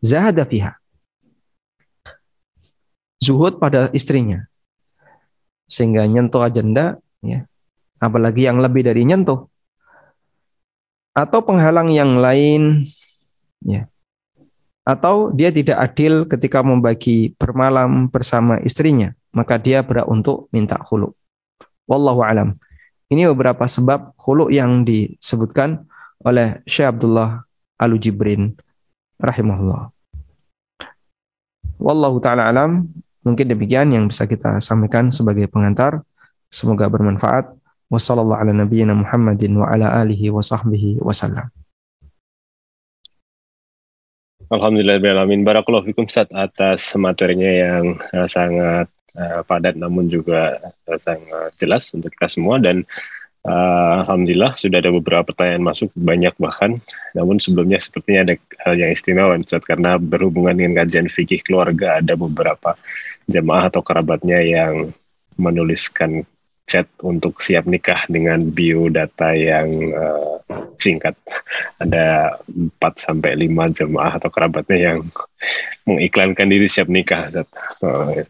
Zahada fiha. Zuhud pada istrinya. Sehingga nyentuh ajenda, ya. apalagi yang lebih dari nyentuh. Atau penghalang yang lain, ya. Atau dia tidak adil ketika membagi bermalam bersama istrinya, maka dia berhak untuk minta khulu. Wallahu alam. Ini beberapa sebab hulu yang disebutkan oleh Syekh Abdullah Al-Jibrin rahimahullah. Wallahu taala alam. Mungkin demikian yang bisa kita sampaikan sebagai pengantar. Semoga bermanfaat. Wassallallahu ala nabiyyina Muhammadin wa ala alihi wa sahbihi wasallam. Alhamdulillah Barakallahu fikum Ustaz atas materinya yang sangat uh, padat namun juga uh, sangat jelas untuk kita semua dan Uh, Alhamdulillah sudah ada beberapa pertanyaan masuk banyak bahkan. Namun sebelumnya sepertinya ada hal yang istimewa Ustaz karena berhubungan dengan kajian fikih keluarga ada beberapa jemaah atau kerabatnya yang menuliskan chat untuk siap nikah dengan biodata yang uh, singkat. Ada 4 sampai 5 jemaah atau kerabatnya yang mengiklankan diri siap nikah. Uh,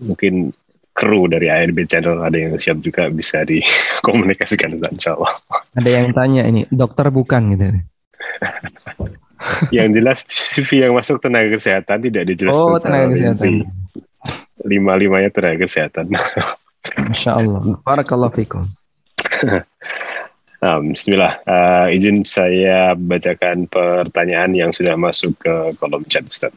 mungkin kru dari ARB Channel ada yang siap juga bisa dikomunikasikan insya Allah. Ada yang tanya ini dokter bukan gitu. yang jelas CV yang masuk tenaga kesehatan tidak dijelaskan. Oh tenaga kesehatan. Lima limanya tenaga kesehatan. Masya Allah. Barakallahu fikum. *laughs* Nah, Bismillah. Uh, izin saya bacakan pertanyaan yang sudah masuk ke kolom chat Ustaz.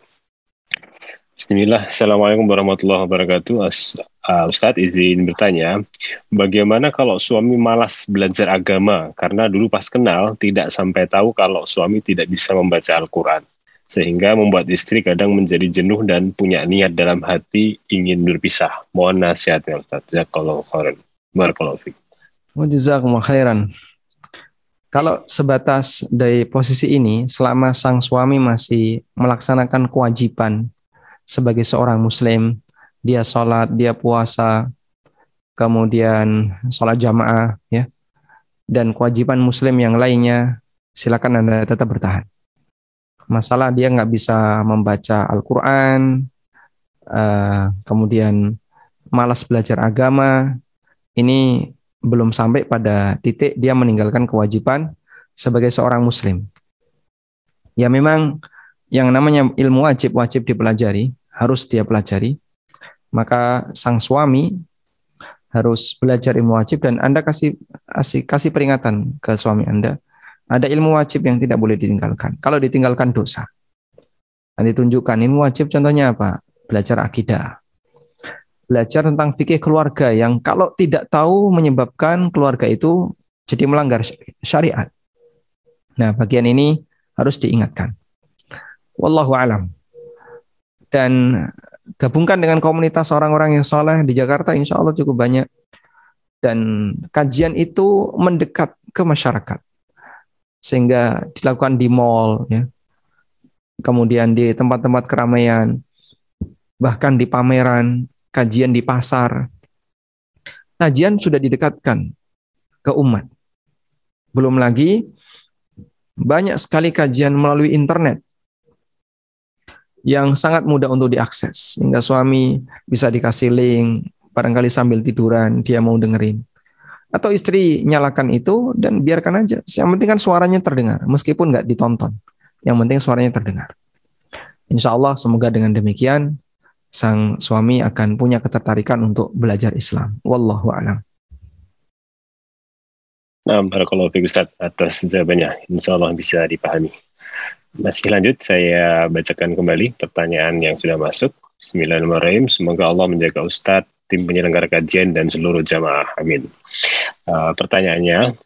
Bismillah, Assalamualaikum warahmatullahi wabarakatuh. As, uh, Ustadz izin bertanya, bagaimana kalau suami malas belajar agama karena dulu pas kenal tidak sampai tahu kalau suami tidak bisa membaca Al-Quran, sehingga membuat istri kadang menjadi jenuh dan punya niat dalam hati ingin berpisah. Mohon nasihatnya Ustadz. Jazakallahu khairan. Barakallahu khairan. Kalau sebatas dari posisi ini, selama sang suami masih melaksanakan kewajiban sebagai seorang muslim, dia sholat, dia puasa, kemudian sholat jamaah, ya, dan kewajiban muslim yang lainnya, silakan Anda tetap bertahan. Masalah dia nggak bisa membaca Al-Quran, uh, kemudian malas belajar agama, ini belum sampai pada titik dia meninggalkan kewajiban sebagai seorang muslim. Ya memang yang namanya ilmu wajib wajib dipelajari, harus dia pelajari. Maka sang suami harus belajar ilmu wajib dan Anda kasih kasih, kasih peringatan ke suami Anda. Ada ilmu wajib yang tidak boleh ditinggalkan. Kalau ditinggalkan dosa. Nanti tunjukkan ilmu wajib contohnya apa? Belajar akidah. Belajar tentang fikih keluarga yang kalau tidak tahu menyebabkan keluarga itu jadi melanggar syariat. Nah, bagian ini harus diingatkan. Wallahu alam. Dan gabungkan dengan komunitas orang-orang yang soleh di Jakarta, insya Allah cukup banyak. Dan kajian itu mendekat ke masyarakat. Sehingga dilakukan di mall, ya. kemudian di tempat-tempat keramaian, bahkan di pameran, kajian di pasar. Kajian sudah didekatkan ke umat. Belum lagi banyak sekali kajian melalui internet yang sangat mudah untuk diakses sehingga suami bisa dikasih link barangkali sambil tiduran dia mau dengerin atau istri nyalakan itu dan biarkan aja yang penting kan suaranya terdengar meskipun nggak ditonton yang penting suaranya terdengar Insya Allah semoga dengan demikian sang suami akan punya ketertarikan untuk belajar Islam wallahu alam Nah, barakallahu fiik Ustaz atas jawabannya. Insya Allah bisa dipahami. Masih lanjut, saya bacakan kembali pertanyaan yang sudah masuk. Bismillahirrahmanirrahim. Semoga Allah menjaga Ustadz, tim penyelenggara kajian, dan seluruh jamaah. Amin. Uh, pertanyaannya,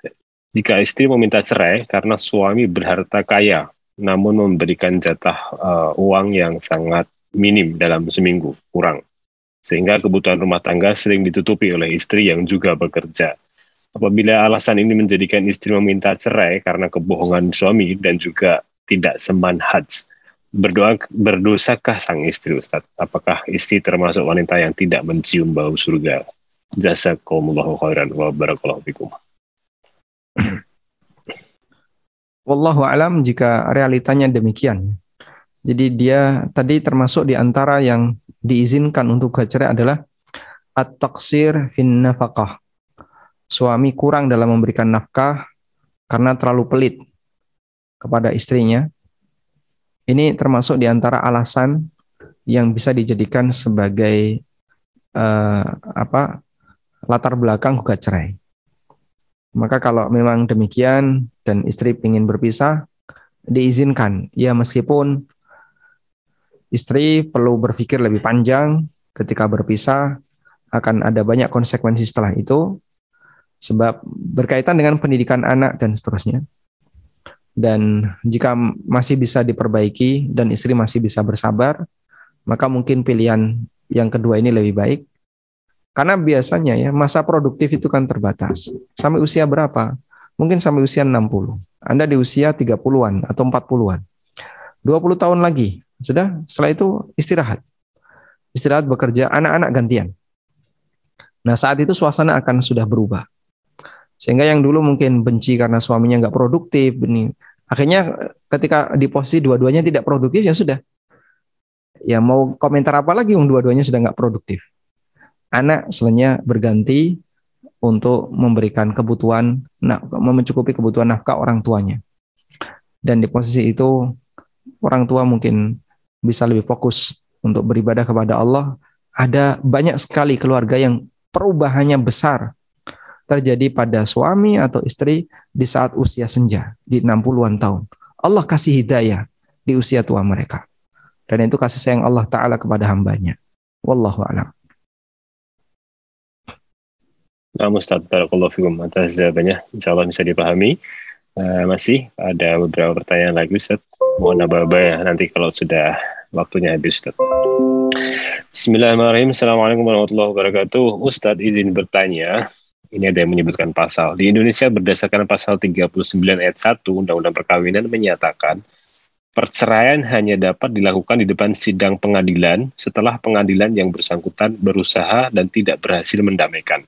jika istri meminta cerai karena suami berharta kaya, namun memberikan jatah uh, uang yang sangat minim dalam seminggu, kurang. Sehingga kebutuhan rumah tangga sering ditutupi oleh istri yang juga bekerja. Apabila alasan ini menjadikan istri meminta cerai karena kebohongan suami dan juga tidak semanhaj. Berdoa berdosakah sang istri Ustaz? Apakah istri termasuk wanita yang tidak mencium bau surga? Jazakumullahu khairan wa barakallahu fikum. *clears throat* Wallahu alam jika realitanya demikian. Jadi dia tadi termasuk di antara yang diizinkan untuk cerai adalah at-taqsir fin nafkah. Suami kurang dalam memberikan nafkah karena terlalu pelit kepada istrinya. Ini termasuk di antara alasan yang bisa dijadikan sebagai uh, apa latar belakang gugat cerai. Maka kalau memang demikian dan istri ingin berpisah, diizinkan. Ya meskipun istri perlu berpikir lebih panjang ketika berpisah, akan ada banyak konsekuensi setelah itu, sebab berkaitan dengan pendidikan anak dan seterusnya. Dan jika masih bisa diperbaiki dan istri masih bisa bersabar, maka mungkin pilihan yang kedua ini lebih baik. Karena biasanya ya masa produktif itu kan terbatas. Sampai usia berapa? Mungkin sampai usia 60. Anda di usia 30-an atau 40-an. 20 tahun lagi, sudah setelah itu istirahat. Istirahat bekerja, anak-anak gantian. Nah saat itu suasana akan sudah berubah. Sehingga yang dulu mungkin benci karena suaminya nggak produktif, akhirnya ketika di posisi dua-duanya tidak produktif ya sudah. Ya mau komentar apa lagi yang dua-duanya sudah nggak produktif. Anak selanjutnya berganti untuk memberikan kebutuhan, nah, mencukupi kebutuhan nafkah orang tuanya. Dan di posisi itu orang tua mungkin bisa lebih fokus untuk beribadah kepada Allah. Ada banyak sekali keluarga yang perubahannya besar terjadi pada suami atau istri di saat usia senja di 60-an tahun. Allah kasih hidayah di usia tua mereka. Dan itu kasih sayang Allah Ta'ala kepada hambanya. Wallahu a'lam. Nah, Ustaz, Barakallahu Fikum atas jawabannya. Insya Allah bisa dipahami. Uh, masih ada beberapa pertanyaan lagi, Ustaz. Mohon ababa ya, nanti kalau sudah waktunya habis, Ustaz. Bismillahirrahmanirrahim. Assalamualaikum warahmatullahi wabarakatuh. Ustaz izin bertanya, ini ada yang menyebutkan pasal. Di Indonesia berdasarkan pasal 39 ayat 1 Undang-Undang Perkawinan menyatakan perceraian hanya dapat dilakukan di depan sidang pengadilan setelah pengadilan yang bersangkutan berusaha dan tidak berhasil mendamaikan.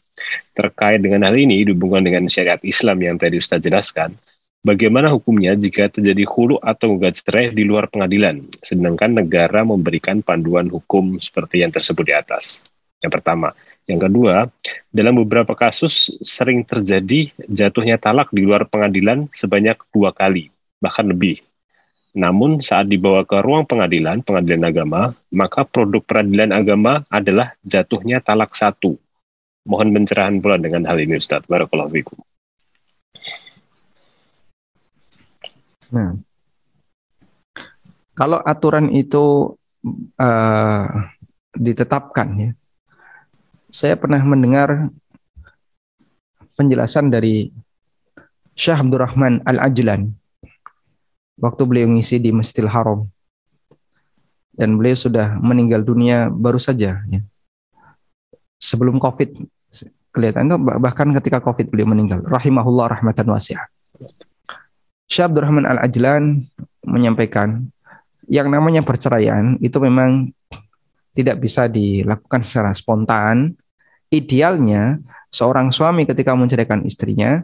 Terkait dengan hal ini dihubungkan dengan syariat Islam yang tadi Ustaz jelaskan, bagaimana hukumnya jika terjadi hulu atau gugat cerai di luar pengadilan, sedangkan negara memberikan panduan hukum seperti yang tersebut di atas? Yang pertama. Yang kedua, dalam beberapa kasus sering terjadi jatuhnya talak di luar pengadilan sebanyak dua kali, bahkan lebih. Namun saat dibawa ke ruang pengadilan, pengadilan agama, maka produk peradilan agama adalah jatuhnya talak satu. Mohon pencerahan pula dengan hal ini Ustaz. Barakallahu fikum. Nah, kalau aturan itu uh, ditetapkan ya, saya pernah mendengar penjelasan dari Syekh Abdurrahman Al-Ajlan waktu beliau ngisi di Masjidil Haram. Dan beliau sudah meninggal dunia baru saja ya. Sebelum Covid kelihatan bahkan ketika Covid beliau meninggal. Rahimahullah rahmatan wasi'ah. Syekh Abdurrahman Al-Ajlan menyampaikan yang namanya perceraian itu memang tidak bisa dilakukan secara spontan idealnya seorang suami ketika menceraikan istrinya,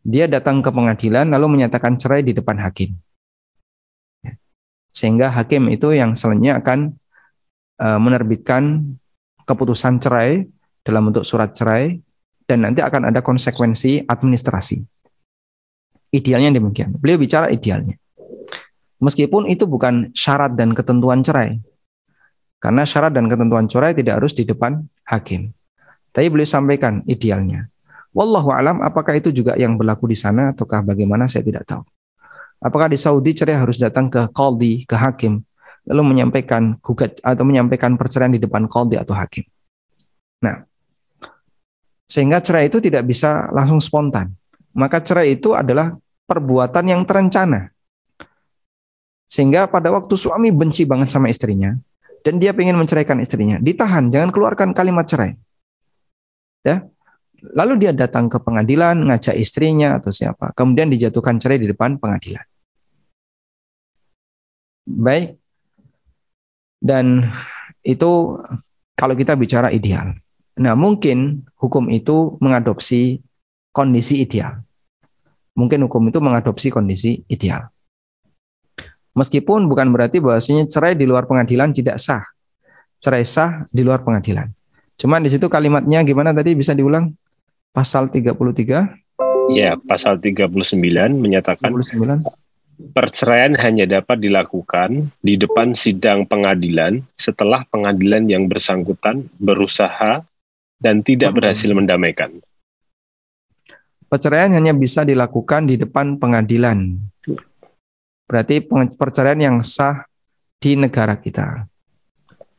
dia datang ke pengadilan lalu menyatakan cerai di depan hakim. Sehingga hakim itu yang selanjutnya akan uh, menerbitkan keputusan cerai dalam bentuk surat cerai dan nanti akan ada konsekuensi administrasi. Idealnya demikian. Beliau bicara idealnya. Meskipun itu bukan syarat dan ketentuan cerai. Karena syarat dan ketentuan cerai tidak harus di depan hakim. Tapi beliau sampaikan idealnya. Wallahu alam apakah itu juga yang berlaku di sana ataukah bagaimana saya tidak tahu. Apakah di Saudi cerai harus datang ke kaldi, ke hakim, lalu menyampaikan gugat atau menyampaikan perceraian di depan kaldi atau hakim. Nah, sehingga cerai itu tidak bisa langsung spontan. Maka cerai itu adalah perbuatan yang terencana. Sehingga pada waktu suami benci banget sama istrinya, dan dia ingin menceraikan istrinya, ditahan, jangan keluarkan kalimat cerai ya. Lalu dia datang ke pengadilan ngajak istrinya atau siapa. Kemudian dijatuhkan cerai di depan pengadilan. Baik. Dan itu kalau kita bicara ideal. Nah mungkin hukum itu mengadopsi kondisi ideal. Mungkin hukum itu mengadopsi kondisi ideal. Meskipun bukan berarti bahwasanya cerai di luar pengadilan tidak sah. Cerai sah di luar pengadilan Cuman di situ kalimatnya gimana tadi bisa diulang? Pasal 33? Ya, pasal 39 menyatakan 39. perceraian hanya dapat dilakukan di depan sidang pengadilan setelah pengadilan yang bersangkutan berusaha dan tidak hmm. berhasil mendamaikan. Perceraian hanya bisa dilakukan di depan pengadilan. Berarti perceraian yang sah di negara kita.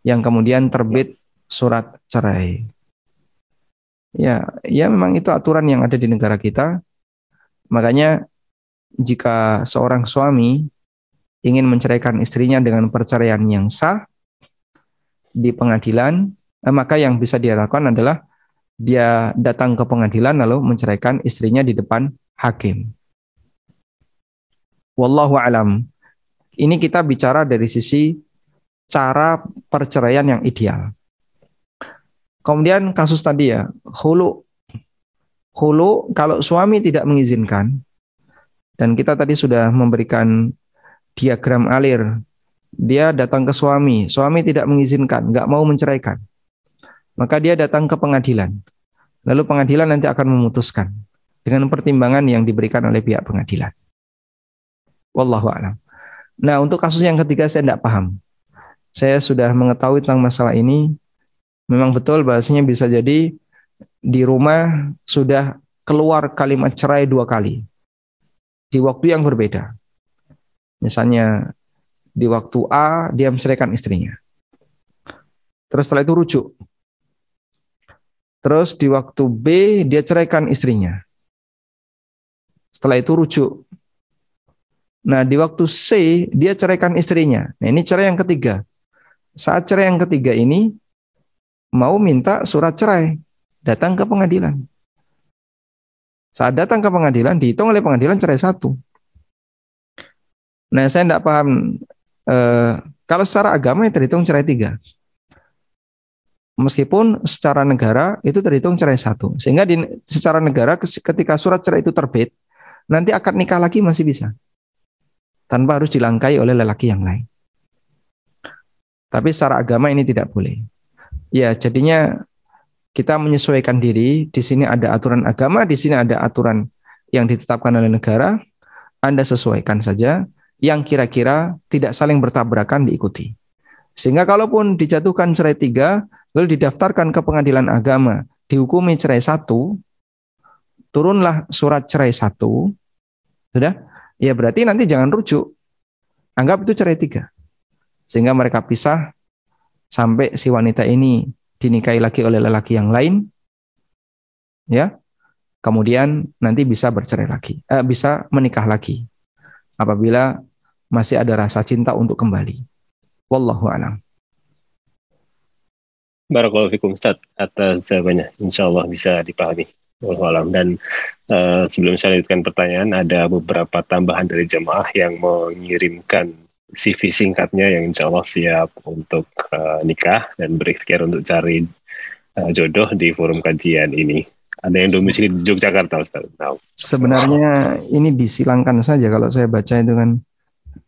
Yang kemudian terbit surat cerai. Ya, ya memang itu aturan yang ada di negara kita. Makanya jika seorang suami ingin menceraikan istrinya dengan perceraian yang sah di pengadilan, eh, maka yang bisa dia lakukan adalah dia datang ke pengadilan lalu menceraikan istrinya di depan hakim. Wallahu alam. Ini kita bicara dari sisi cara perceraian yang ideal. Kemudian kasus tadi ya, hulu. Hulu kalau suami tidak mengizinkan, dan kita tadi sudah memberikan diagram alir, dia datang ke suami, suami tidak mengizinkan, nggak mau menceraikan. Maka dia datang ke pengadilan. Lalu pengadilan nanti akan memutuskan dengan pertimbangan yang diberikan oleh pihak pengadilan. Wallahu a'lam. Nah, untuk kasus yang ketiga saya tidak paham. Saya sudah mengetahui tentang masalah ini. Memang betul bahasanya bisa jadi di rumah sudah keluar kalimat cerai dua kali di waktu yang berbeda. Misalnya di waktu A dia menceraikan istrinya. Terus setelah itu rujuk. Terus di waktu B dia ceraikan istrinya. Setelah itu rujuk. Nah, di waktu C dia ceraikan istrinya. Nah, ini cerai yang ketiga. Saat cerai yang ketiga ini mau minta surat cerai, datang ke pengadilan. Saat datang ke pengadilan, dihitung oleh pengadilan cerai satu. Nah, saya tidak paham. Eh, kalau secara agama itu terhitung cerai tiga. Meskipun secara negara itu terhitung cerai satu. Sehingga di, secara negara ketika surat cerai itu terbit, nanti akad nikah lagi masih bisa. Tanpa harus dilangkai oleh lelaki yang lain. Tapi secara agama ini tidak boleh. Ya, jadinya kita menyesuaikan diri. Di sini ada aturan agama, di sini ada aturan yang ditetapkan oleh negara. Anda sesuaikan saja yang kira-kira tidak saling bertabrakan diikuti. Sehingga kalaupun dijatuhkan cerai tiga, lalu didaftarkan ke pengadilan agama, dihukumi cerai satu, turunlah surat cerai satu, sudah? Ya berarti nanti jangan rujuk. Anggap itu cerai tiga. Sehingga mereka pisah sampai si wanita ini dinikahi lagi oleh lelaki yang lain, ya, kemudian nanti bisa bercerai lagi, eh, bisa menikah lagi apabila masih ada rasa cinta untuk kembali. Wallahu a'lam. Barakallahu fikum Ustaz atas jawabannya. Insya Allah bisa dipahami. Wallahualam. Dan uh, sebelum saya lanjutkan pertanyaan, ada beberapa tambahan dari jemaah yang mengirimkan CV singkatnya yang insya Allah siap untuk uh, nikah dan berikhtiar untuk cari uh, jodoh di forum kajian ini. Ada yang domisili di Yogyakarta, Ustaz. Nah, Sebenarnya ini disilangkan saja kalau saya baca itu kan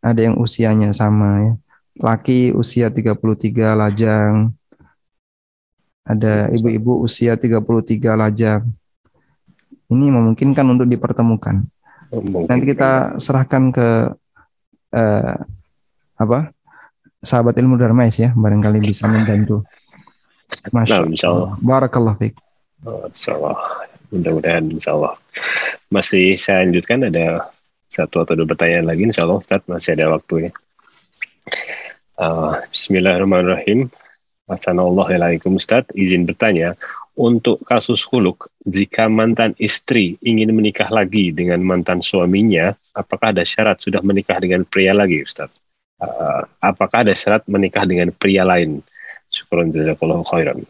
ada yang usianya sama ya. Laki usia 33 lajang. Ada ibu-ibu usia 33 lajang. Ini memungkinkan untuk dipertemukan. Nanti kita serahkan ke eh, apa sahabat ilmu Darmais ya barangkali bisa membantu. Masya nah, Allah. Barakallah insya Allah. Mudah-mudahan insya Allah. Masih saya lanjutkan ada satu atau dua pertanyaan lagi insya Allah Ustaz masih ada waktunya. Uh, Bismillahirrahmanirrahim. Assalamualaikum Ustaz. Izin bertanya, untuk kasus huluk, jika mantan istri ingin menikah lagi dengan mantan suaminya, apakah ada syarat sudah menikah dengan pria lagi Ustaz? Uh, apakah ada syarat menikah dengan pria lain? Syukuran jazakallahu khairan.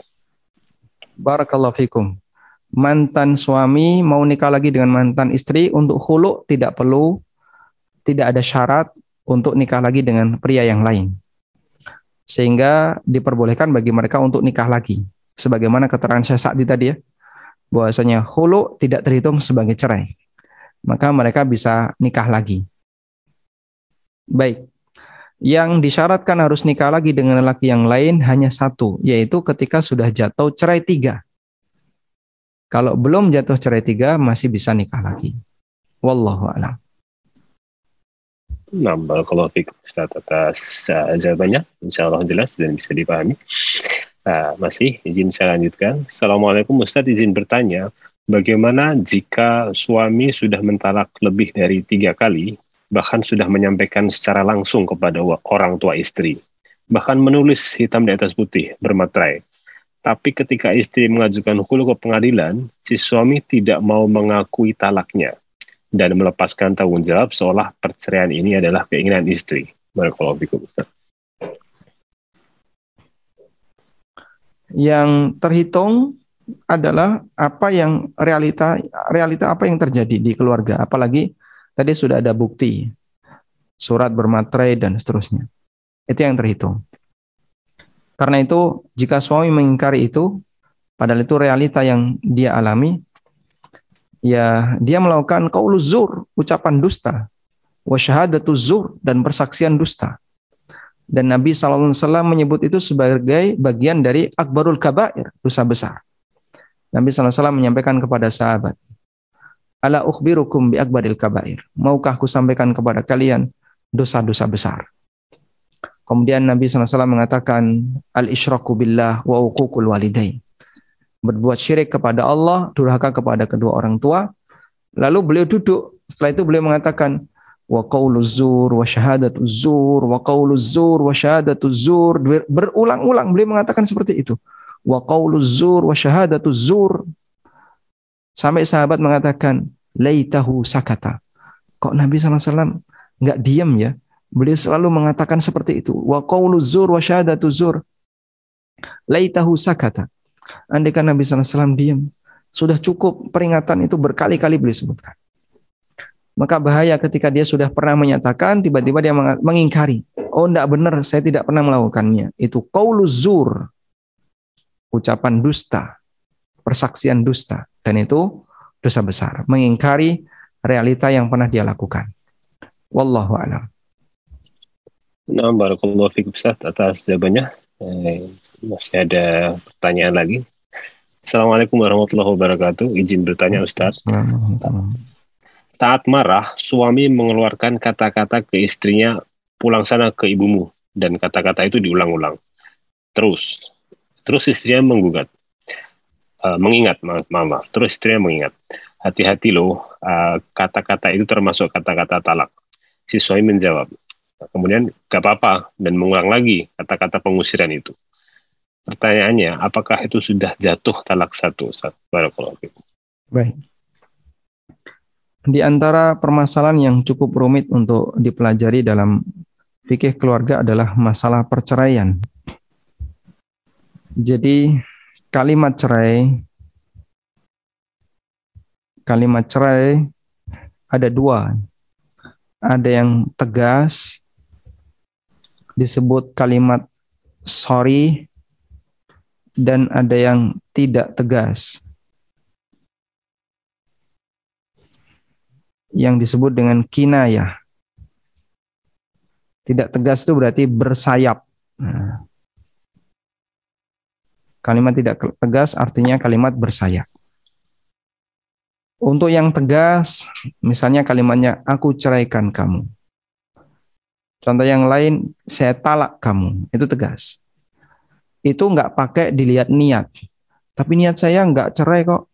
Barakallahu fikum. Mantan suami mau nikah lagi dengan mantan istri untuk hulu tidak perlu tidak ada syarat untuk nikah lagi dengan pria yang lain. Sehingga diperbolehkan bagi mereka untuk nikah lagi. Sebagaimana keterangan saya saat tadi ya, bahwasanya hulu tidak terhitung sebagai cerai. Maka mereka bisa nikah lagi. Baik, yang disyaratkan harus nikah lagi dengan laki yang lain hanya satu, yaitu ketika sudah jatuh cerai tiga. Kalau belum jatuh cerai tiga, masih bisa nikah lagi. Wallahu a'lam. Nah, kalau Ustaz atas uh, jawabannya. Insya Allah jelas dan bisa dipahami. Uh, masih izin saya lanjutkan. Assalamualaikum Ustaz, izin bertanya. Bagaimana jika suami sudah mentalak lebih dari tiga kali, bahkan sudah menyampaikan secara langsung kepada orang tua istri, bahkan menulis hitam di atas putih bermaterai. Tapi ketika istri mengajukan hulu ke pengadilan, si suami tidak mau mengakui talaknya dan melepaskan tanggung jawab seolah perceraian ini adalah keinginan istri. Yang terhitung adalah apa yang realita realita apa yang terjadi di keluarga apalagi tadi sudah ada bukti surat bermaterai dan seterusnya. Itu yang terhitung. Karena itu jika suami mengingkari itu padahal itu realita yang dia alami ya dia melakukan qauluz zur ucapan dusta wa syahadatu zur dan persaksian dusta. Dan Nabi SAW menyebut itu sebagai bagian dari akbarul kabair, dosa besar. Nabi SAW menyampaikan kepada sahabat, Ala ukhbirukum bi akbaril kabair. Maukah aku sampaikan kepada kalian dosa-dosa besar? Kemudian Nabi SAW mengatakan, Al-isyraku billah wa uququl walidain. Berbuat syirik kepada Allah, durhaka kepada kedua orang tua. Lalu beliau duduk, setelah itu beliau mengatakan, wa qaulu zur wa syahadatu zur wa qaulu zur wa syahadatu zur berulang-ulang beliau mengatakan seperti itu wa qaulu zur wa syahadatu zur sampai sahabat mengatakan laitahu sakata. Kok Nabi SAW nggak diam ya? Beliau selalu mengatakan seperti itu. Wa qaulu zur wa syahadatu zur. Laitahu sakata. Andai kan Nabi SAW diam sudah cukup peringatan itu berkali-kali beliau sebutkan. Maka bahaya ketika dia sudah pernah menyatakan, tiba-tiba dia mengingkari. Oh, tidak benar, saya tidak pernah melakukannya. Itu kauluzur, ucapan dusta, persaksian dusta. Dan itu dosa besar. Mengingkari realita yang pernah dia lakukan. Wallahu a'lam. Nah, barakallahu fikum Ustaz atas jawabannya. Eh, masih ada pertanyaan lagi. Assalamualaikum warahmatullahi wabarakatuh. Izin bertanya Ustaz. Saat marah, suami mengeluarkan kata-kata ke istrinya, pulang sana ke ibumu. Dan kata-kata itu diulang-ulang. Terus. Terus istrinya menggugat. Uh, mengingat, maaf, maaf. Terus istrinya mengingat. Hati-hati loh, kata kata-kata itu termasuk kata-kata talak. Si suami menjawab. Kemudian, gak apa-apa. Dan mengulang lagi kata-kata pengusiran itu. Pertanyaannya, apakah itu sudah jatuh talak satu? Baik. Di antara permasalahan yang cukup rumit untuk dipelajari dalam fikih keluarga adalah masalah perceraian. Jadi kalimat cerai kalimat cerai ada dua. Ada yang tegas disebut kalimat sorry dan ada yang tidak tegas yang disebut dengan kinayah. Tidak tegas itu berarti bersayap. Nah, kalimat tidak tegas artinya kalimat bersayap. Untuk yang tegas, misalnya kalimatnya aku ceraikan kamu. Contoh yang lain, saya talak kamu. Itu tegas. Itu nggak pakai dilihat niat. Tapi niat saya nggak cerai kok.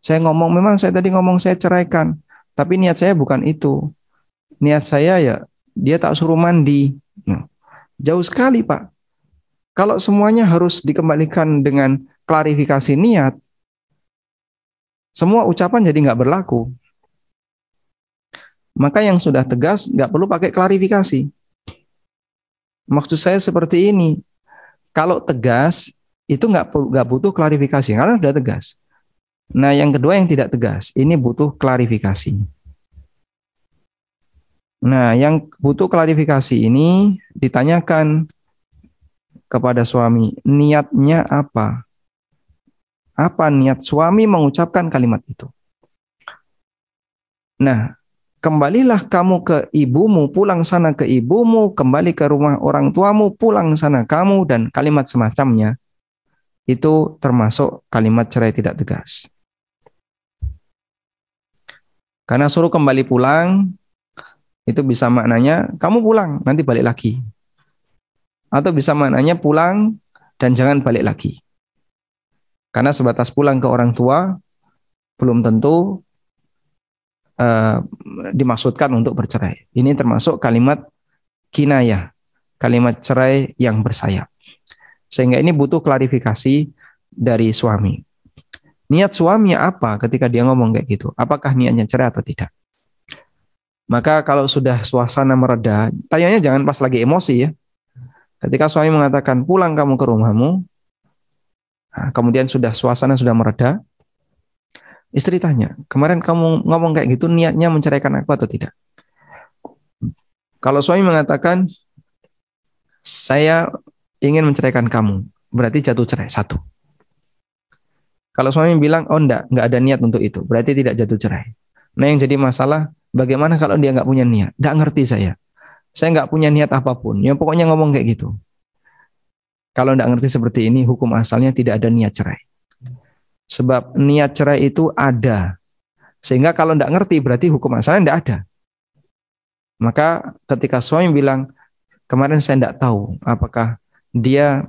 Saya ngomong, memang saya tadi ngomong saya ceraikan. Tapi niat saya bukan itu. Niat saya ya dia tak suruh mandi. Nah, jauh sekali Pak. Kalau semuanya harus dikembalikan dengan klarifikasi niat, semua ucapan jadi nggak berlaku. Maka yang sudah tegas nggak perlu pakai klarifikasi. Maksud saya seperti ini. Kalau tegas itu nggak nggak butuh klarifikasi karena sudah tegas. Nah, yang kedua yang tidak tegas, ini butuh klarifikasi. Nah, yang butuh klarifikasi ini ditanyakan kepada suami, niatnya apa? Apa niat suami mengucapkan kalimat itu? Nah, kembalilah kamu ke ibumu, pulang sana ke ibumu, kembali ke rumah orang tuamu, pulang sana kamu, dan kalimat semacamnya, itu termasuk kalimat cerai tidak tegas. Karena suruh kembali pulang, itu bisa maknanya kamu pulang, nanti balik lagi. Atau bisa maknanya pulang dan jangan balik lagi. Karena sebatas pulang ke orang tua, belum tentu uh, dimaksudkan untuk bercerai. Ini termasuk kalimat kinayah, kalimat cerai yang bersayap. Sehingga ini butuh klarifikasi dari suami. Niat suami apa ketika dia ngomong kayak gitu? Apakah niatnya cerai atau tidak? Maka kalau sudah suasana mereda, tanyanya jangan pas lagi emosi ya. Ketika suami mengatakan pulang kamu ke rumahmu, Nah, kemudian sudah suasana sudah mereda. Istri tanya, kemarin kamu ngomong kayak gitu niatnya menceraikan aku atau tidak? Kalau suami mengatakan, saya ingin menceraikan kamu, berarti jatuh cerai, satu. Kalau suami bilang, oh enggak, enggak ada niat untuk itu, berarti tidak jatuh cerai. Nah yang jadi masalah, bagaimana kalau dia enggak punya niat? Enggak ngerti saya. Saya enggak punya niat apa pun. Yang pokoknya ngomong kayak gitu. Kalau enggak ngerti seperti ini, hukum asalnya tidak ada niat cerai. Sebab niat cerai itu ada. Sehingga kalau enggak ngerti, berarti hukum asalnya enggak ada. Maka ketika suami bilang, kemarin saya enggak tahu apakah dia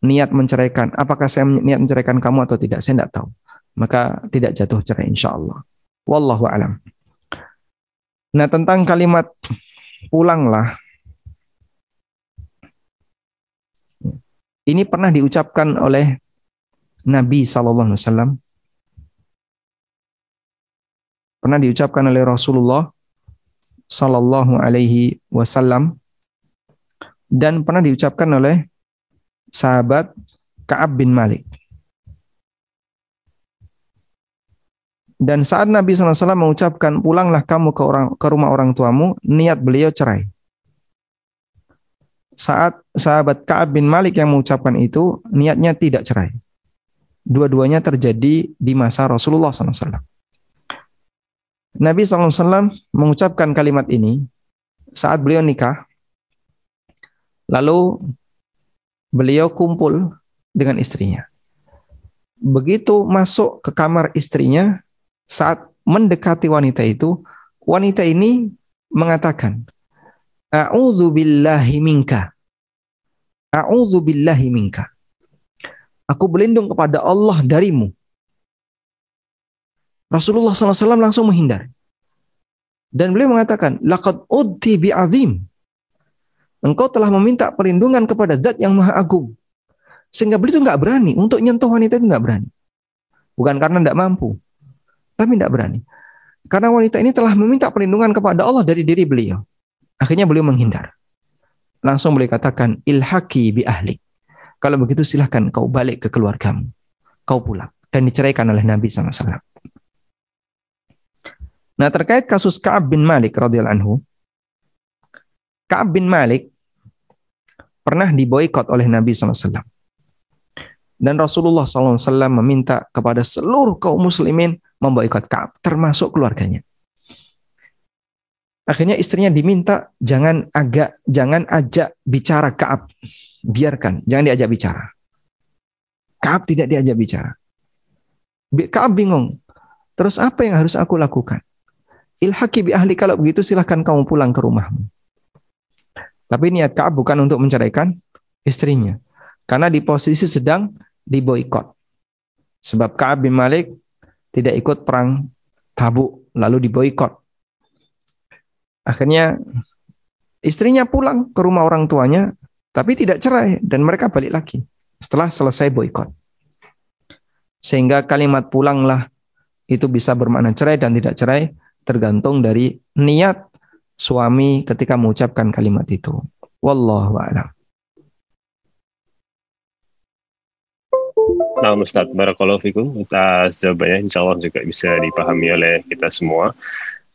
niat menceraikan, apakah saya niat menceraikan kamu atau tidak, saya tidak tahu. Maka tidak jatuh cerai insya Allah. Wallahu alam. Nah tentang kalimat pulanglah, ini pernah diucapkan oleh Nabi Sallallahu Alaihi Wasallam, pernah diucapkan oleh Rasulullah Sallallahu Alaihi Wasallam, dan pernah diucapkan oleh sahabat Ka'ab bin Malik. Dan saat Nabi SAW mengucapkan, pulanglah kamu ke, orang, ke rumah orang tuamu, niat beliau cerai. Saat sahabat Ka'ab bin Malik yang mengucapkan itu, niatnya tidak cerai. Dua-duanya terjadi di masa Rasulullah SAW. Nabi SAW mengucapkan kalimat ini saat beliau nikah. Lalu beliau kumpul dengan istrinya. Begitu masuk ke kamar istrinya, saat mendekati wanita itu, wanita ini mengatakan, A'udzu billahi minka. A'udzu billahi minka. Aku berlindung kepada Allah darimu. Rasulullah SAW langsung menghindar. Dan beliau mengatakan, Laqad udti bi'azim. Engkau telah meminta perlindungan kepada zat yang maha agung. Sehingga beliau itu nggak berani. Untuk nyentuh wanita itu nggak berani. Bukan karena tidak mampu. Tapi tidak berani. Karena wanita ini telah meminta perlindungan kepada Allah dari diri beliau. Akhirnya beliau menghindar. Langsung beliau katakan, ilhaki bi ahli. Kalau begitu silahkan kau balik ke keluargamu. Kau pulang. Dan diceraikan oleh Nabi SAW. Nah terkait kasus Ka'ab bin Malik radhiyallahu anhu, Ka'ab bin Malik pernah diboikot oleh Nabi SAW. Dan Rasulullah SAW meminta kepada seluruh kaum muslimin memboikot Ka'ab, termasuk keluarganya. Akhirnya istrinya diminta jangan agak jangan ajak bicara Ka'ab. Biarkan, jangan diajak bicara. Ka'ab tidak diajak bicara. Ka'ab bingung. Terus apa yang harus aku lakukan? Ilhaki bi ahli kalau begitu silahkan kamu pulang ke rumahmu. Tapi niat Ka'ab bukan untuk menceraikan istrinya. Karena di posisi sedang diboikot. Sebab Ka'ab bin Malik tidak ikut perang Tabuk lalu diboikot. Akhirnya istrinya pulang ke rumah orang tuanya tapi tidak cerai dan mereka balik lagi setelah selesai boikot. Sehingga kalimat pulanglah itu bisa bermakna cerai dan tidak cerai tergantung dari niat suami ketika mengucapkan kalimat itu. Wallahu a'lam. Nah, Ustaz, Barakallahu Fikum. Atas jawabannya, insya Allah juga bisa dipahami oleh kita semua.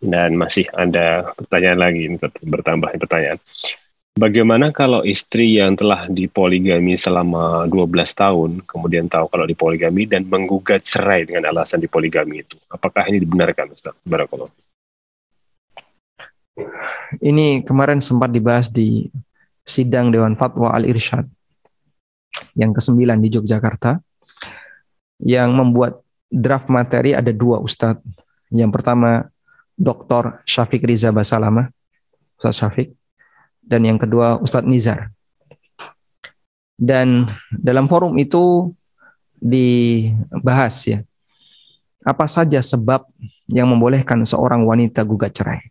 Dan masih ada pertanyaan lagi, bertambah pertanyaan. Bagaimana kalau istri yang telah dipoligami selama 12 tahun, kemudian tahu kalau dipoligami dan menggugat cerai dengan alasan dipoligami itu? Apakah ini dibenarkan, Ustaz? Barakallahu ini kemarin sempat dibahas di sidang Dewan Fatwa Al-Irsyad yang ke-9 di Yogyakarta yang membuat draft materi ada dua ustadz. Yang pertama Dr. Syafiq Riza Basalama, Ustadz Syafiq, dan yang kedua Ustadz Nizar. Dan dalam forum itu dibahas ya, apa saja sebab yang membolehkan seorang wanita gugat cerai.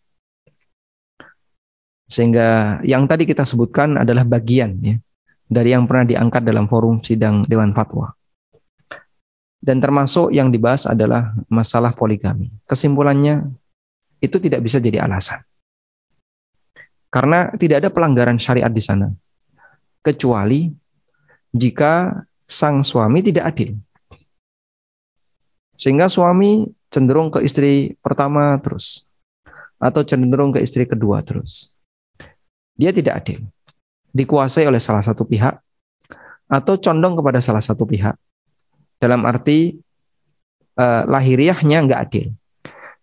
Sehingga yang tadi kita sebutkan adalah bagian ya, dari yang pernah diangkat dalam forum sidang Dewan Fatwa. Dan termasuk yang dibahas adalah masalah poligami. Kesimpulannya, itu tidak bisa jadi alasan. Karena tidak ada pelanggaran syariat di sana. Kecuali jika sang suami tidak adil. Sehingga suami cenderung ke istri pertama terus atau cenderung ke istri kedua terus. Dia tidak adil. Dikuasai oleh salah satu pihak atau condong kepada salah satu pihak. Dalam arti eh, lahiriahnya nggak adil.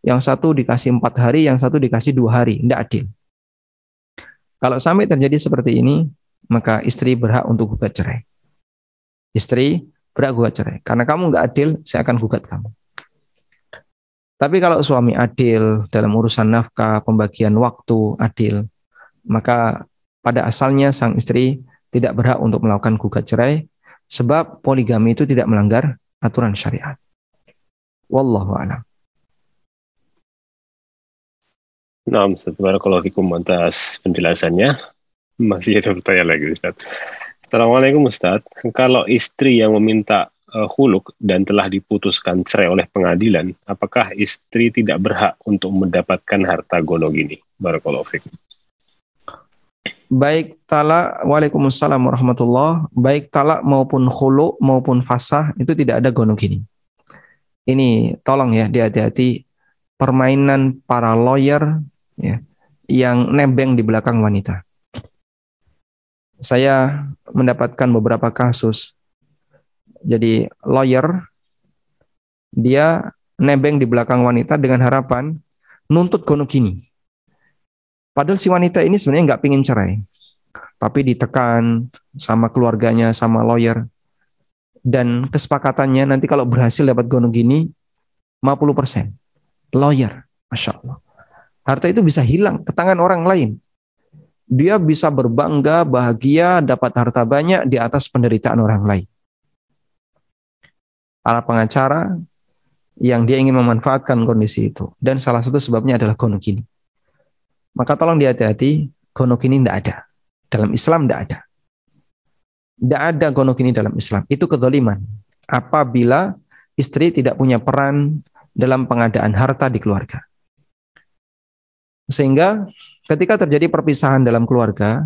Yang satu dikasih empat hari, yang satu dikasih dua hari, nggak adil. Kalau sampai terjadi seperti ini, maka istri berhak untuk gugat cerai. Istri berhak gugat cerai. Karena kamu nggak adil, saya akan gugat kamu. Tapi kalau suami adil dalam urusan nafkah, pembagian waktu adil, maka pada asalnya sang istri tidak berhak untuk melakukan gugat cerai sebab poligami itu tidak melanggar aturan syariat. Wallahu a'lam. Nah, Ustaz, Barakallahu atas penjelasannya. Masih ada pertanyaan lagi, Ustaz. Assalamualaikum, Ustaz. Kalau istri yang meminta uh, huluk dan telah diputuskan cerai oleh pengadilan, apakah istri tidak berhak untuk mendapatkan harta gonogini? Barakallahu fikum. Baik talak, waalaikumsalam warahmatullah. Baik talak maupun khulu maupun fasah itu tidak ada gonogini. Ini tolong ya, hati-hati permainan para lawyer ya, yang nebeng di belakang wanita. Saya mendapatkan beberapa kasus jadi lawyer dia nebeng di belakang wanita dengan harapan nuntut gono kini. Padahal si wanita ini sebenarnya nggak pingin cerai, tapi ditekan sama keluarganya, sama lawyer, dan kesepakatannya nanti kalau berhasil dapat gono gini 50%. Lawyer, Masya Allah. Harta itu bisa hilang ke tangan orang lain. Dia bisa berbangga, bahagia, dapat harta banyak di atas penderitaan orang lain para pengacara yang dia ingin memanfaatkan kondisi itu. Dan salah satu sebabnya adalah gonokini. Maka tolong dihati-hati, gonokini tidak ada. Dalam Islam tidak ada. Tidak ada gonokini dalam Islam. Itu kedoliman. Apabila istri tidak punya peran dalam pengadaan harta di keluarga. Sehingga ketika terjadi perpisahan dalam keluarga,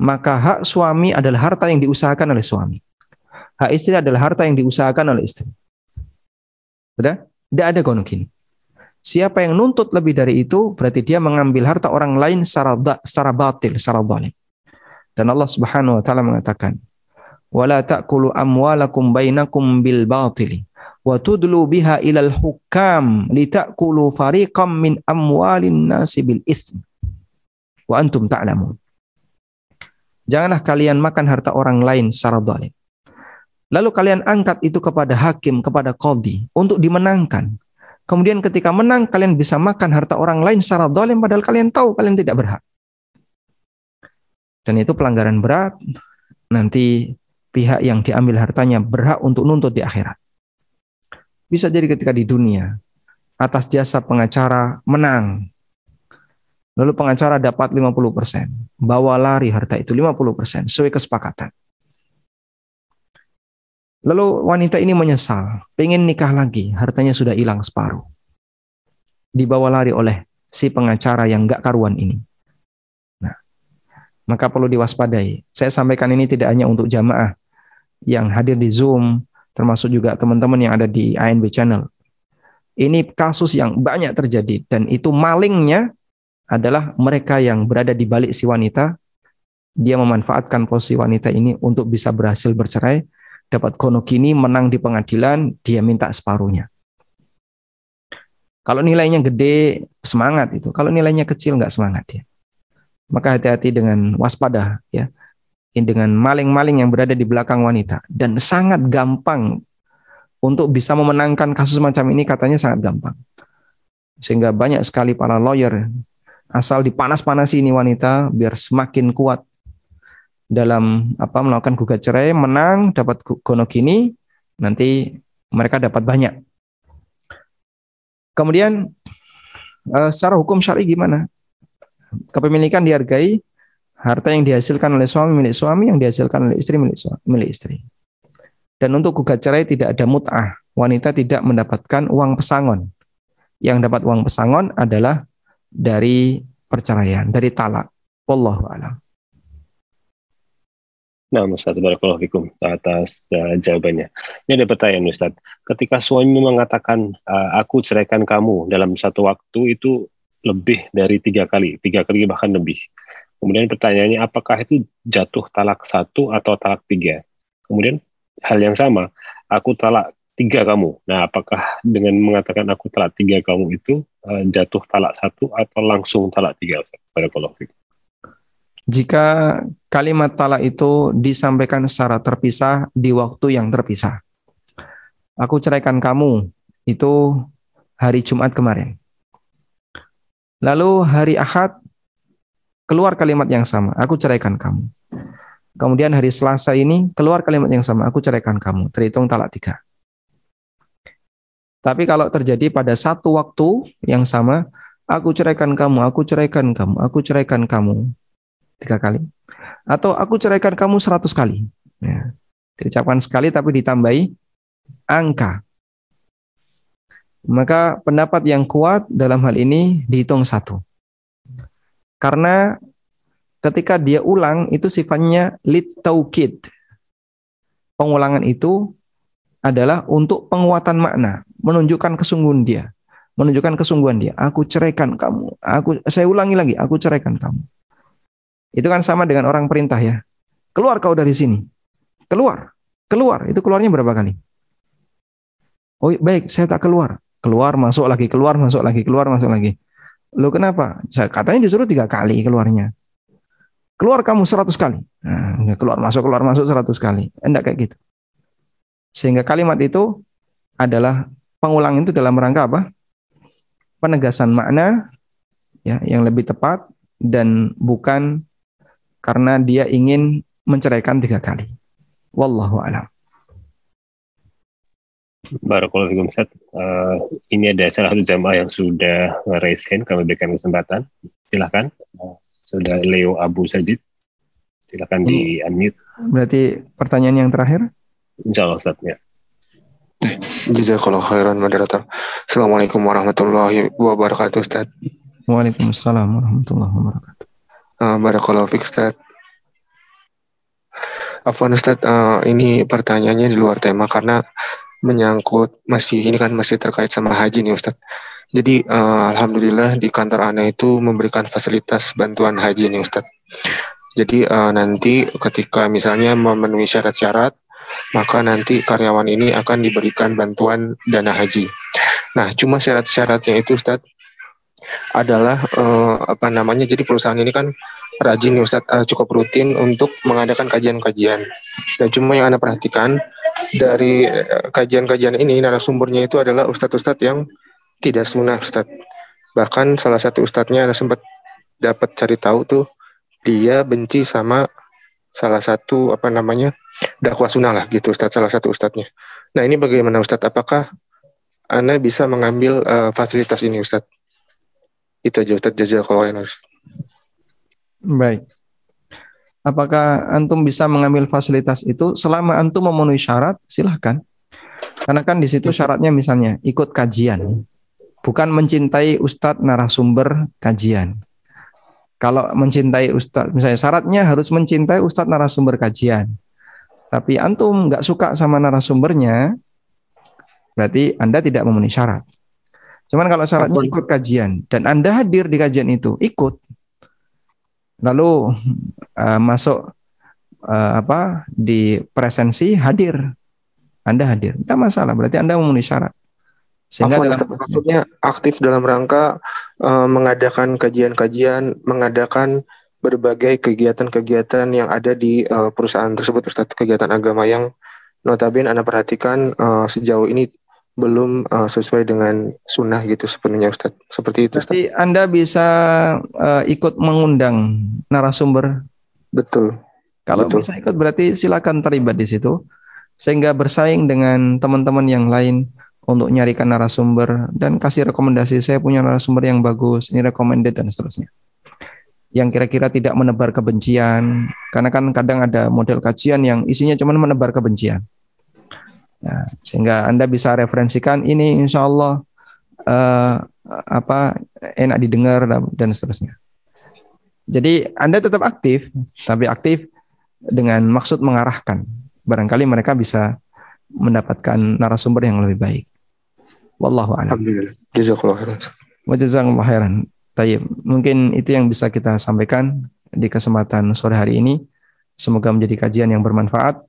maka hak suami adalah harta yang diusahakan oleh suami. Hak istri adalah harta yang diusahakan oleh istri. Sudah? Tidak ada gonok Siapa yang nuntut lebih dari itu, berarti dia mengambil harta orang lain secara, secara batil, secara zalim. Dan Allah Subhanahu wa taala mengatakan, "Wala ta'kulu amwalakum bainakum bil batili wa tudlu biha ilal hukam litakulu fariqam min amwalin nasi bil itsm wa antum ta'lamun." Janganlah kalian makan harta orang lain secara zalim Lalu kalian angkat itu kepada hakim, kepada kodi untuk dimenangkan. Kemudian ketika menang, kalian bisa makan harta orang lain secara dolim, padahal kalian tahu kalian tidak berhak. Dan itu pelanggaran berat, nanti pihak yang diambil hartanya berhak untuk nuntut di akhirat. Bisa jadi ketika di dunia, atas jasa pengacara menang. Lalu pengacara dapat 50%. Bawa lari harta itu 50% sesuai kesepakatan. Lalu wanita ini menyesal, pengen nikah lagi, hartanya sudah hilang separuh. Dibawa lari oleh si pengacara yang gak karuan ini. Nah, maka perlu diwaspadai. Saya sampaikan ini tidak hanya untuk jamaah yang hadir di Zoom, termasuk juga teman-teman yang ada di ANB Channel. Ini kasus yang banyak terjadi dan itu malingnya adalah mereka yang berada di balik si wanita. Dia memanfaatkan posisi wanita ini untuk bisa berhasil bercerai dapat kini menang di pengadilan, dia minta separuhnya. Kalau nilainya gede, semangat itu. Kalau nilainya kecil, nggak semangat dia. Maka hati-hati dengan waspada ya. Dengan maling-maling yang berada di belakang wanita. Dan sangat gampang untuk bisa memenangkan kasus macam ini katanya sangat gampang. Sehingga banyak sekali para lawyer asal dipanas-panasi ini wanita biar semakin kuat dalam apa melakukan gugat cerai menang dapat gonogini nanti mereka dapat banyak. Kemudian uh, secara hukum syari gimana? Kepemilikan dihargai harta yang dihasilkan oleh suami milik suami yang dihasilkan oleh istri milik suami milik istri. Dan untuk gugat cerai tidak ada mut'ah. Wanita tidak mendapatkan uang pesangon. Yang dapat uang pesangon adalah dari perceraian dari talak. Wallahu alam Nah, Ustaz, Barakallahu Fikum atas uh, jawabannya. Ini ada pertanyaan, Ustaz. Ketika suami mengatakan, uh, aku ceraikan kamu dalam satu waktu itu lebih dari tiga kali, tiga kali bahkan lebih. Kemudian pertanyaannya, apakah itu jatuh talak satu atau talak tiga? Kemudian hal yang sama, aku talak tiga kamu. Nah, apakah dengan mengatakan aku talak tiga kamu itu uh, jatuh talak satu atau langsung talak tiga? Ustaz? Barakallahu Fikum. Jika kalimat talak itu disampaikan secara terpisah di waktu yang terpisah. Aku ceraikan kamu itu hari Jumat kemarin. Lalu hari Ahad keluar kalimat yang sama, aku ceraikan kamu. Kemudian hari Selasa ini keluar kalimat yang sama, aku ceraikan kamu. Terhitung talak tiga. Tapi kalau terjadi pada satu waktu yang sama, aku ceraikan kamu, aku ceraikan kamu, aku ceraikan kamu tiga kali. Atau aku ceraikan kamu seratus kali. Ya. Diucapkan sekali tapi ditambahi angka. Maka pendapat yang kuat dalam hal ini dihitung satu. Karena ketika dia ulang itu sifatnya lit taukid. Pengulangan itu adalah untuk penguatan makna, menunjukkan kesungguhan dia, menunjukkan kesungguhan dia. Aku ceraikan kamu. Aku saya ulangi lagi, aku ceraikan kamu. Itu kan sama dengan orang perintah ya. Keluar kau dari sini. Keluar. Keluar. Itu keluarnya berapa kali? Oh baik, saya tak keluar. Keluar, masuk lagi, keluar, masuk lagi, keluar, masuk lagi. Lo kenapa? Saya katanya disuruh tiga kali keluarnya. Keluar kamu seratus kali. Nah, keluar, masuk, keluar, masuk seratus kali. Enggak kayak gitu. Sehingga kalimat itu adalah pengulang itu dalam rangka apa? Penegasan makna ya yang lebih tepat dan bukan karena dia ingin menceraikan tiga kali. Wallahu a'lam. Barakallahu fikum Ustaz. Uh, ini ada salah satu jamaah yang sudah raise hand, kami berikan kesempatan. Silahkan. Uh, sudah Leo Abu Sajid. Silahkan di unmute. Berarti pertanyaan yang terakhir? Insya Allah Ustaz. Ya. Jazakallah khairan moderator. Assalamualaikum warahmatullahi wabarakatuh Ustaz. Waalaikumsalam warahmatullahi wabarakatuh. Uh, Barakallahu fiik Ustaz. Afwan Ustaz, uh, ini pertanyaannya di luar tema karena menyangkut masih ini kan masih terkait sama haji nih Ustaz. Jadi uh, alhamdulillah di kantor Ana itu memberikan fasilitas bantuan haji nih Ustaz. Jadi uh, nanti ketika misalnya memenuhi syarat-syarat maka nanti karyawan ini akan diberikan bantuan dana haji. Nah, cuma syarat-syaratnya itu Ustaz adalah uh, apa namanya jadi perusahaan ini kan rajin nih Ustadz. Uh, cukup rutin untuk mengadakan kajian-kajian. Dan cuma yang anda perhatikan dari uh, kajian-kajian ini narasumbernya itu adalah ustadz-ustadz yang tidak sunnah Ustadz. Bahkan salah satu ustadznya anda sempat dapat cari tahu tuh dia benci sama salah satu apa namanya dakwah sunnah lah gitu Ustadz salah satu ustadznya. Nah ini bagaimana Ustadz? Apakah anda bisa mengambil uh, fasilitas ini Ustadz itu aja Ustaz jazakallahu Baik. Apakah antum bisa mengambil fasilitas itu selama antum memenuhi syarat? Silahkan. Karena kan di situ syaratnya misalnya ikut kajian, bukan mencintai ustadz narasumber kajian. Kalau mencintai ustadz, misalnya syaratnya harus mencintai ustadz narasumber kajian. Tapi antum nggak suka sama narasumbernya, berarti anda tidak memenuhi syarat. Cuman kalau syaratnya ikut kajian dan Anda hadir di kajian itu, ikut. Lalu uh, masuk uh, apa di presensi hadir. Anda hadir. Tidak masalah, berarti Anda memenuhi syarat. Sehingga Afwan, dalam, maksudnya aktif dalam rangka uh, mengadakan kajian-kajian, mengadakan berbagai kegiatan-kegiatan yang ada di uh, perusahaan tersebut, Ustaz, kegiatan agama yang notabene Anda perhatikan uh, sejauh ini belum uh, sesuai dengan sunnah gitu sepenuhnya Ustaz. Seperti itu Ustaz. Jadi Anda bisa uh, ikut mengundang narasumber. Betul. Kalau Betul. bisa ikut berarti silakan terlibat di situ sehingga bersaing dengan teman-teman yang lain untuk nyarikan narasumber dan kasih rekomendasi saya punya narasumber yang bagus, ini recommended dan seterusnya. Yang kira-kira tidak menebar kebencian, karena kan kadang ada model kajian yang isinya cuma menebar kebencian Ya, sehingga Anda bisa referensikan ini insya Allah uh, apa enak didengar dan seterusnya. Jadi Anda tetap aktif, tapi aktif dengan maksud mengarahkan. Barangkali mereka bisa mendapatkan narasumber yang lebih baik. Wallahu a'lam. Alhamdulillah. Jazakallah khairan. Wa jazakumullah khairan. Tayyib. Mungkin itu yang bisa kita sampaikan di kesempatan sore hari ini. Semoga menjadi kajian yang bermanfaat.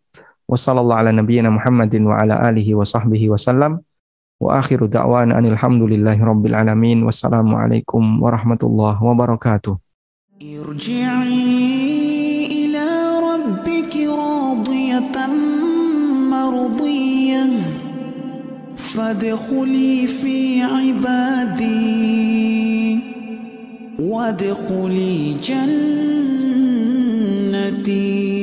وصلى الله على نبينا محمد وعلى آله وصحبه وسلم. وآخر دعوانا أن الحمد لله رب العالمين. والسلام عليكم ورحمة الله وبركاته. ارجعي إلى ربك راضية مرضية. فادخلي في عبادي. وادخلي جنتي.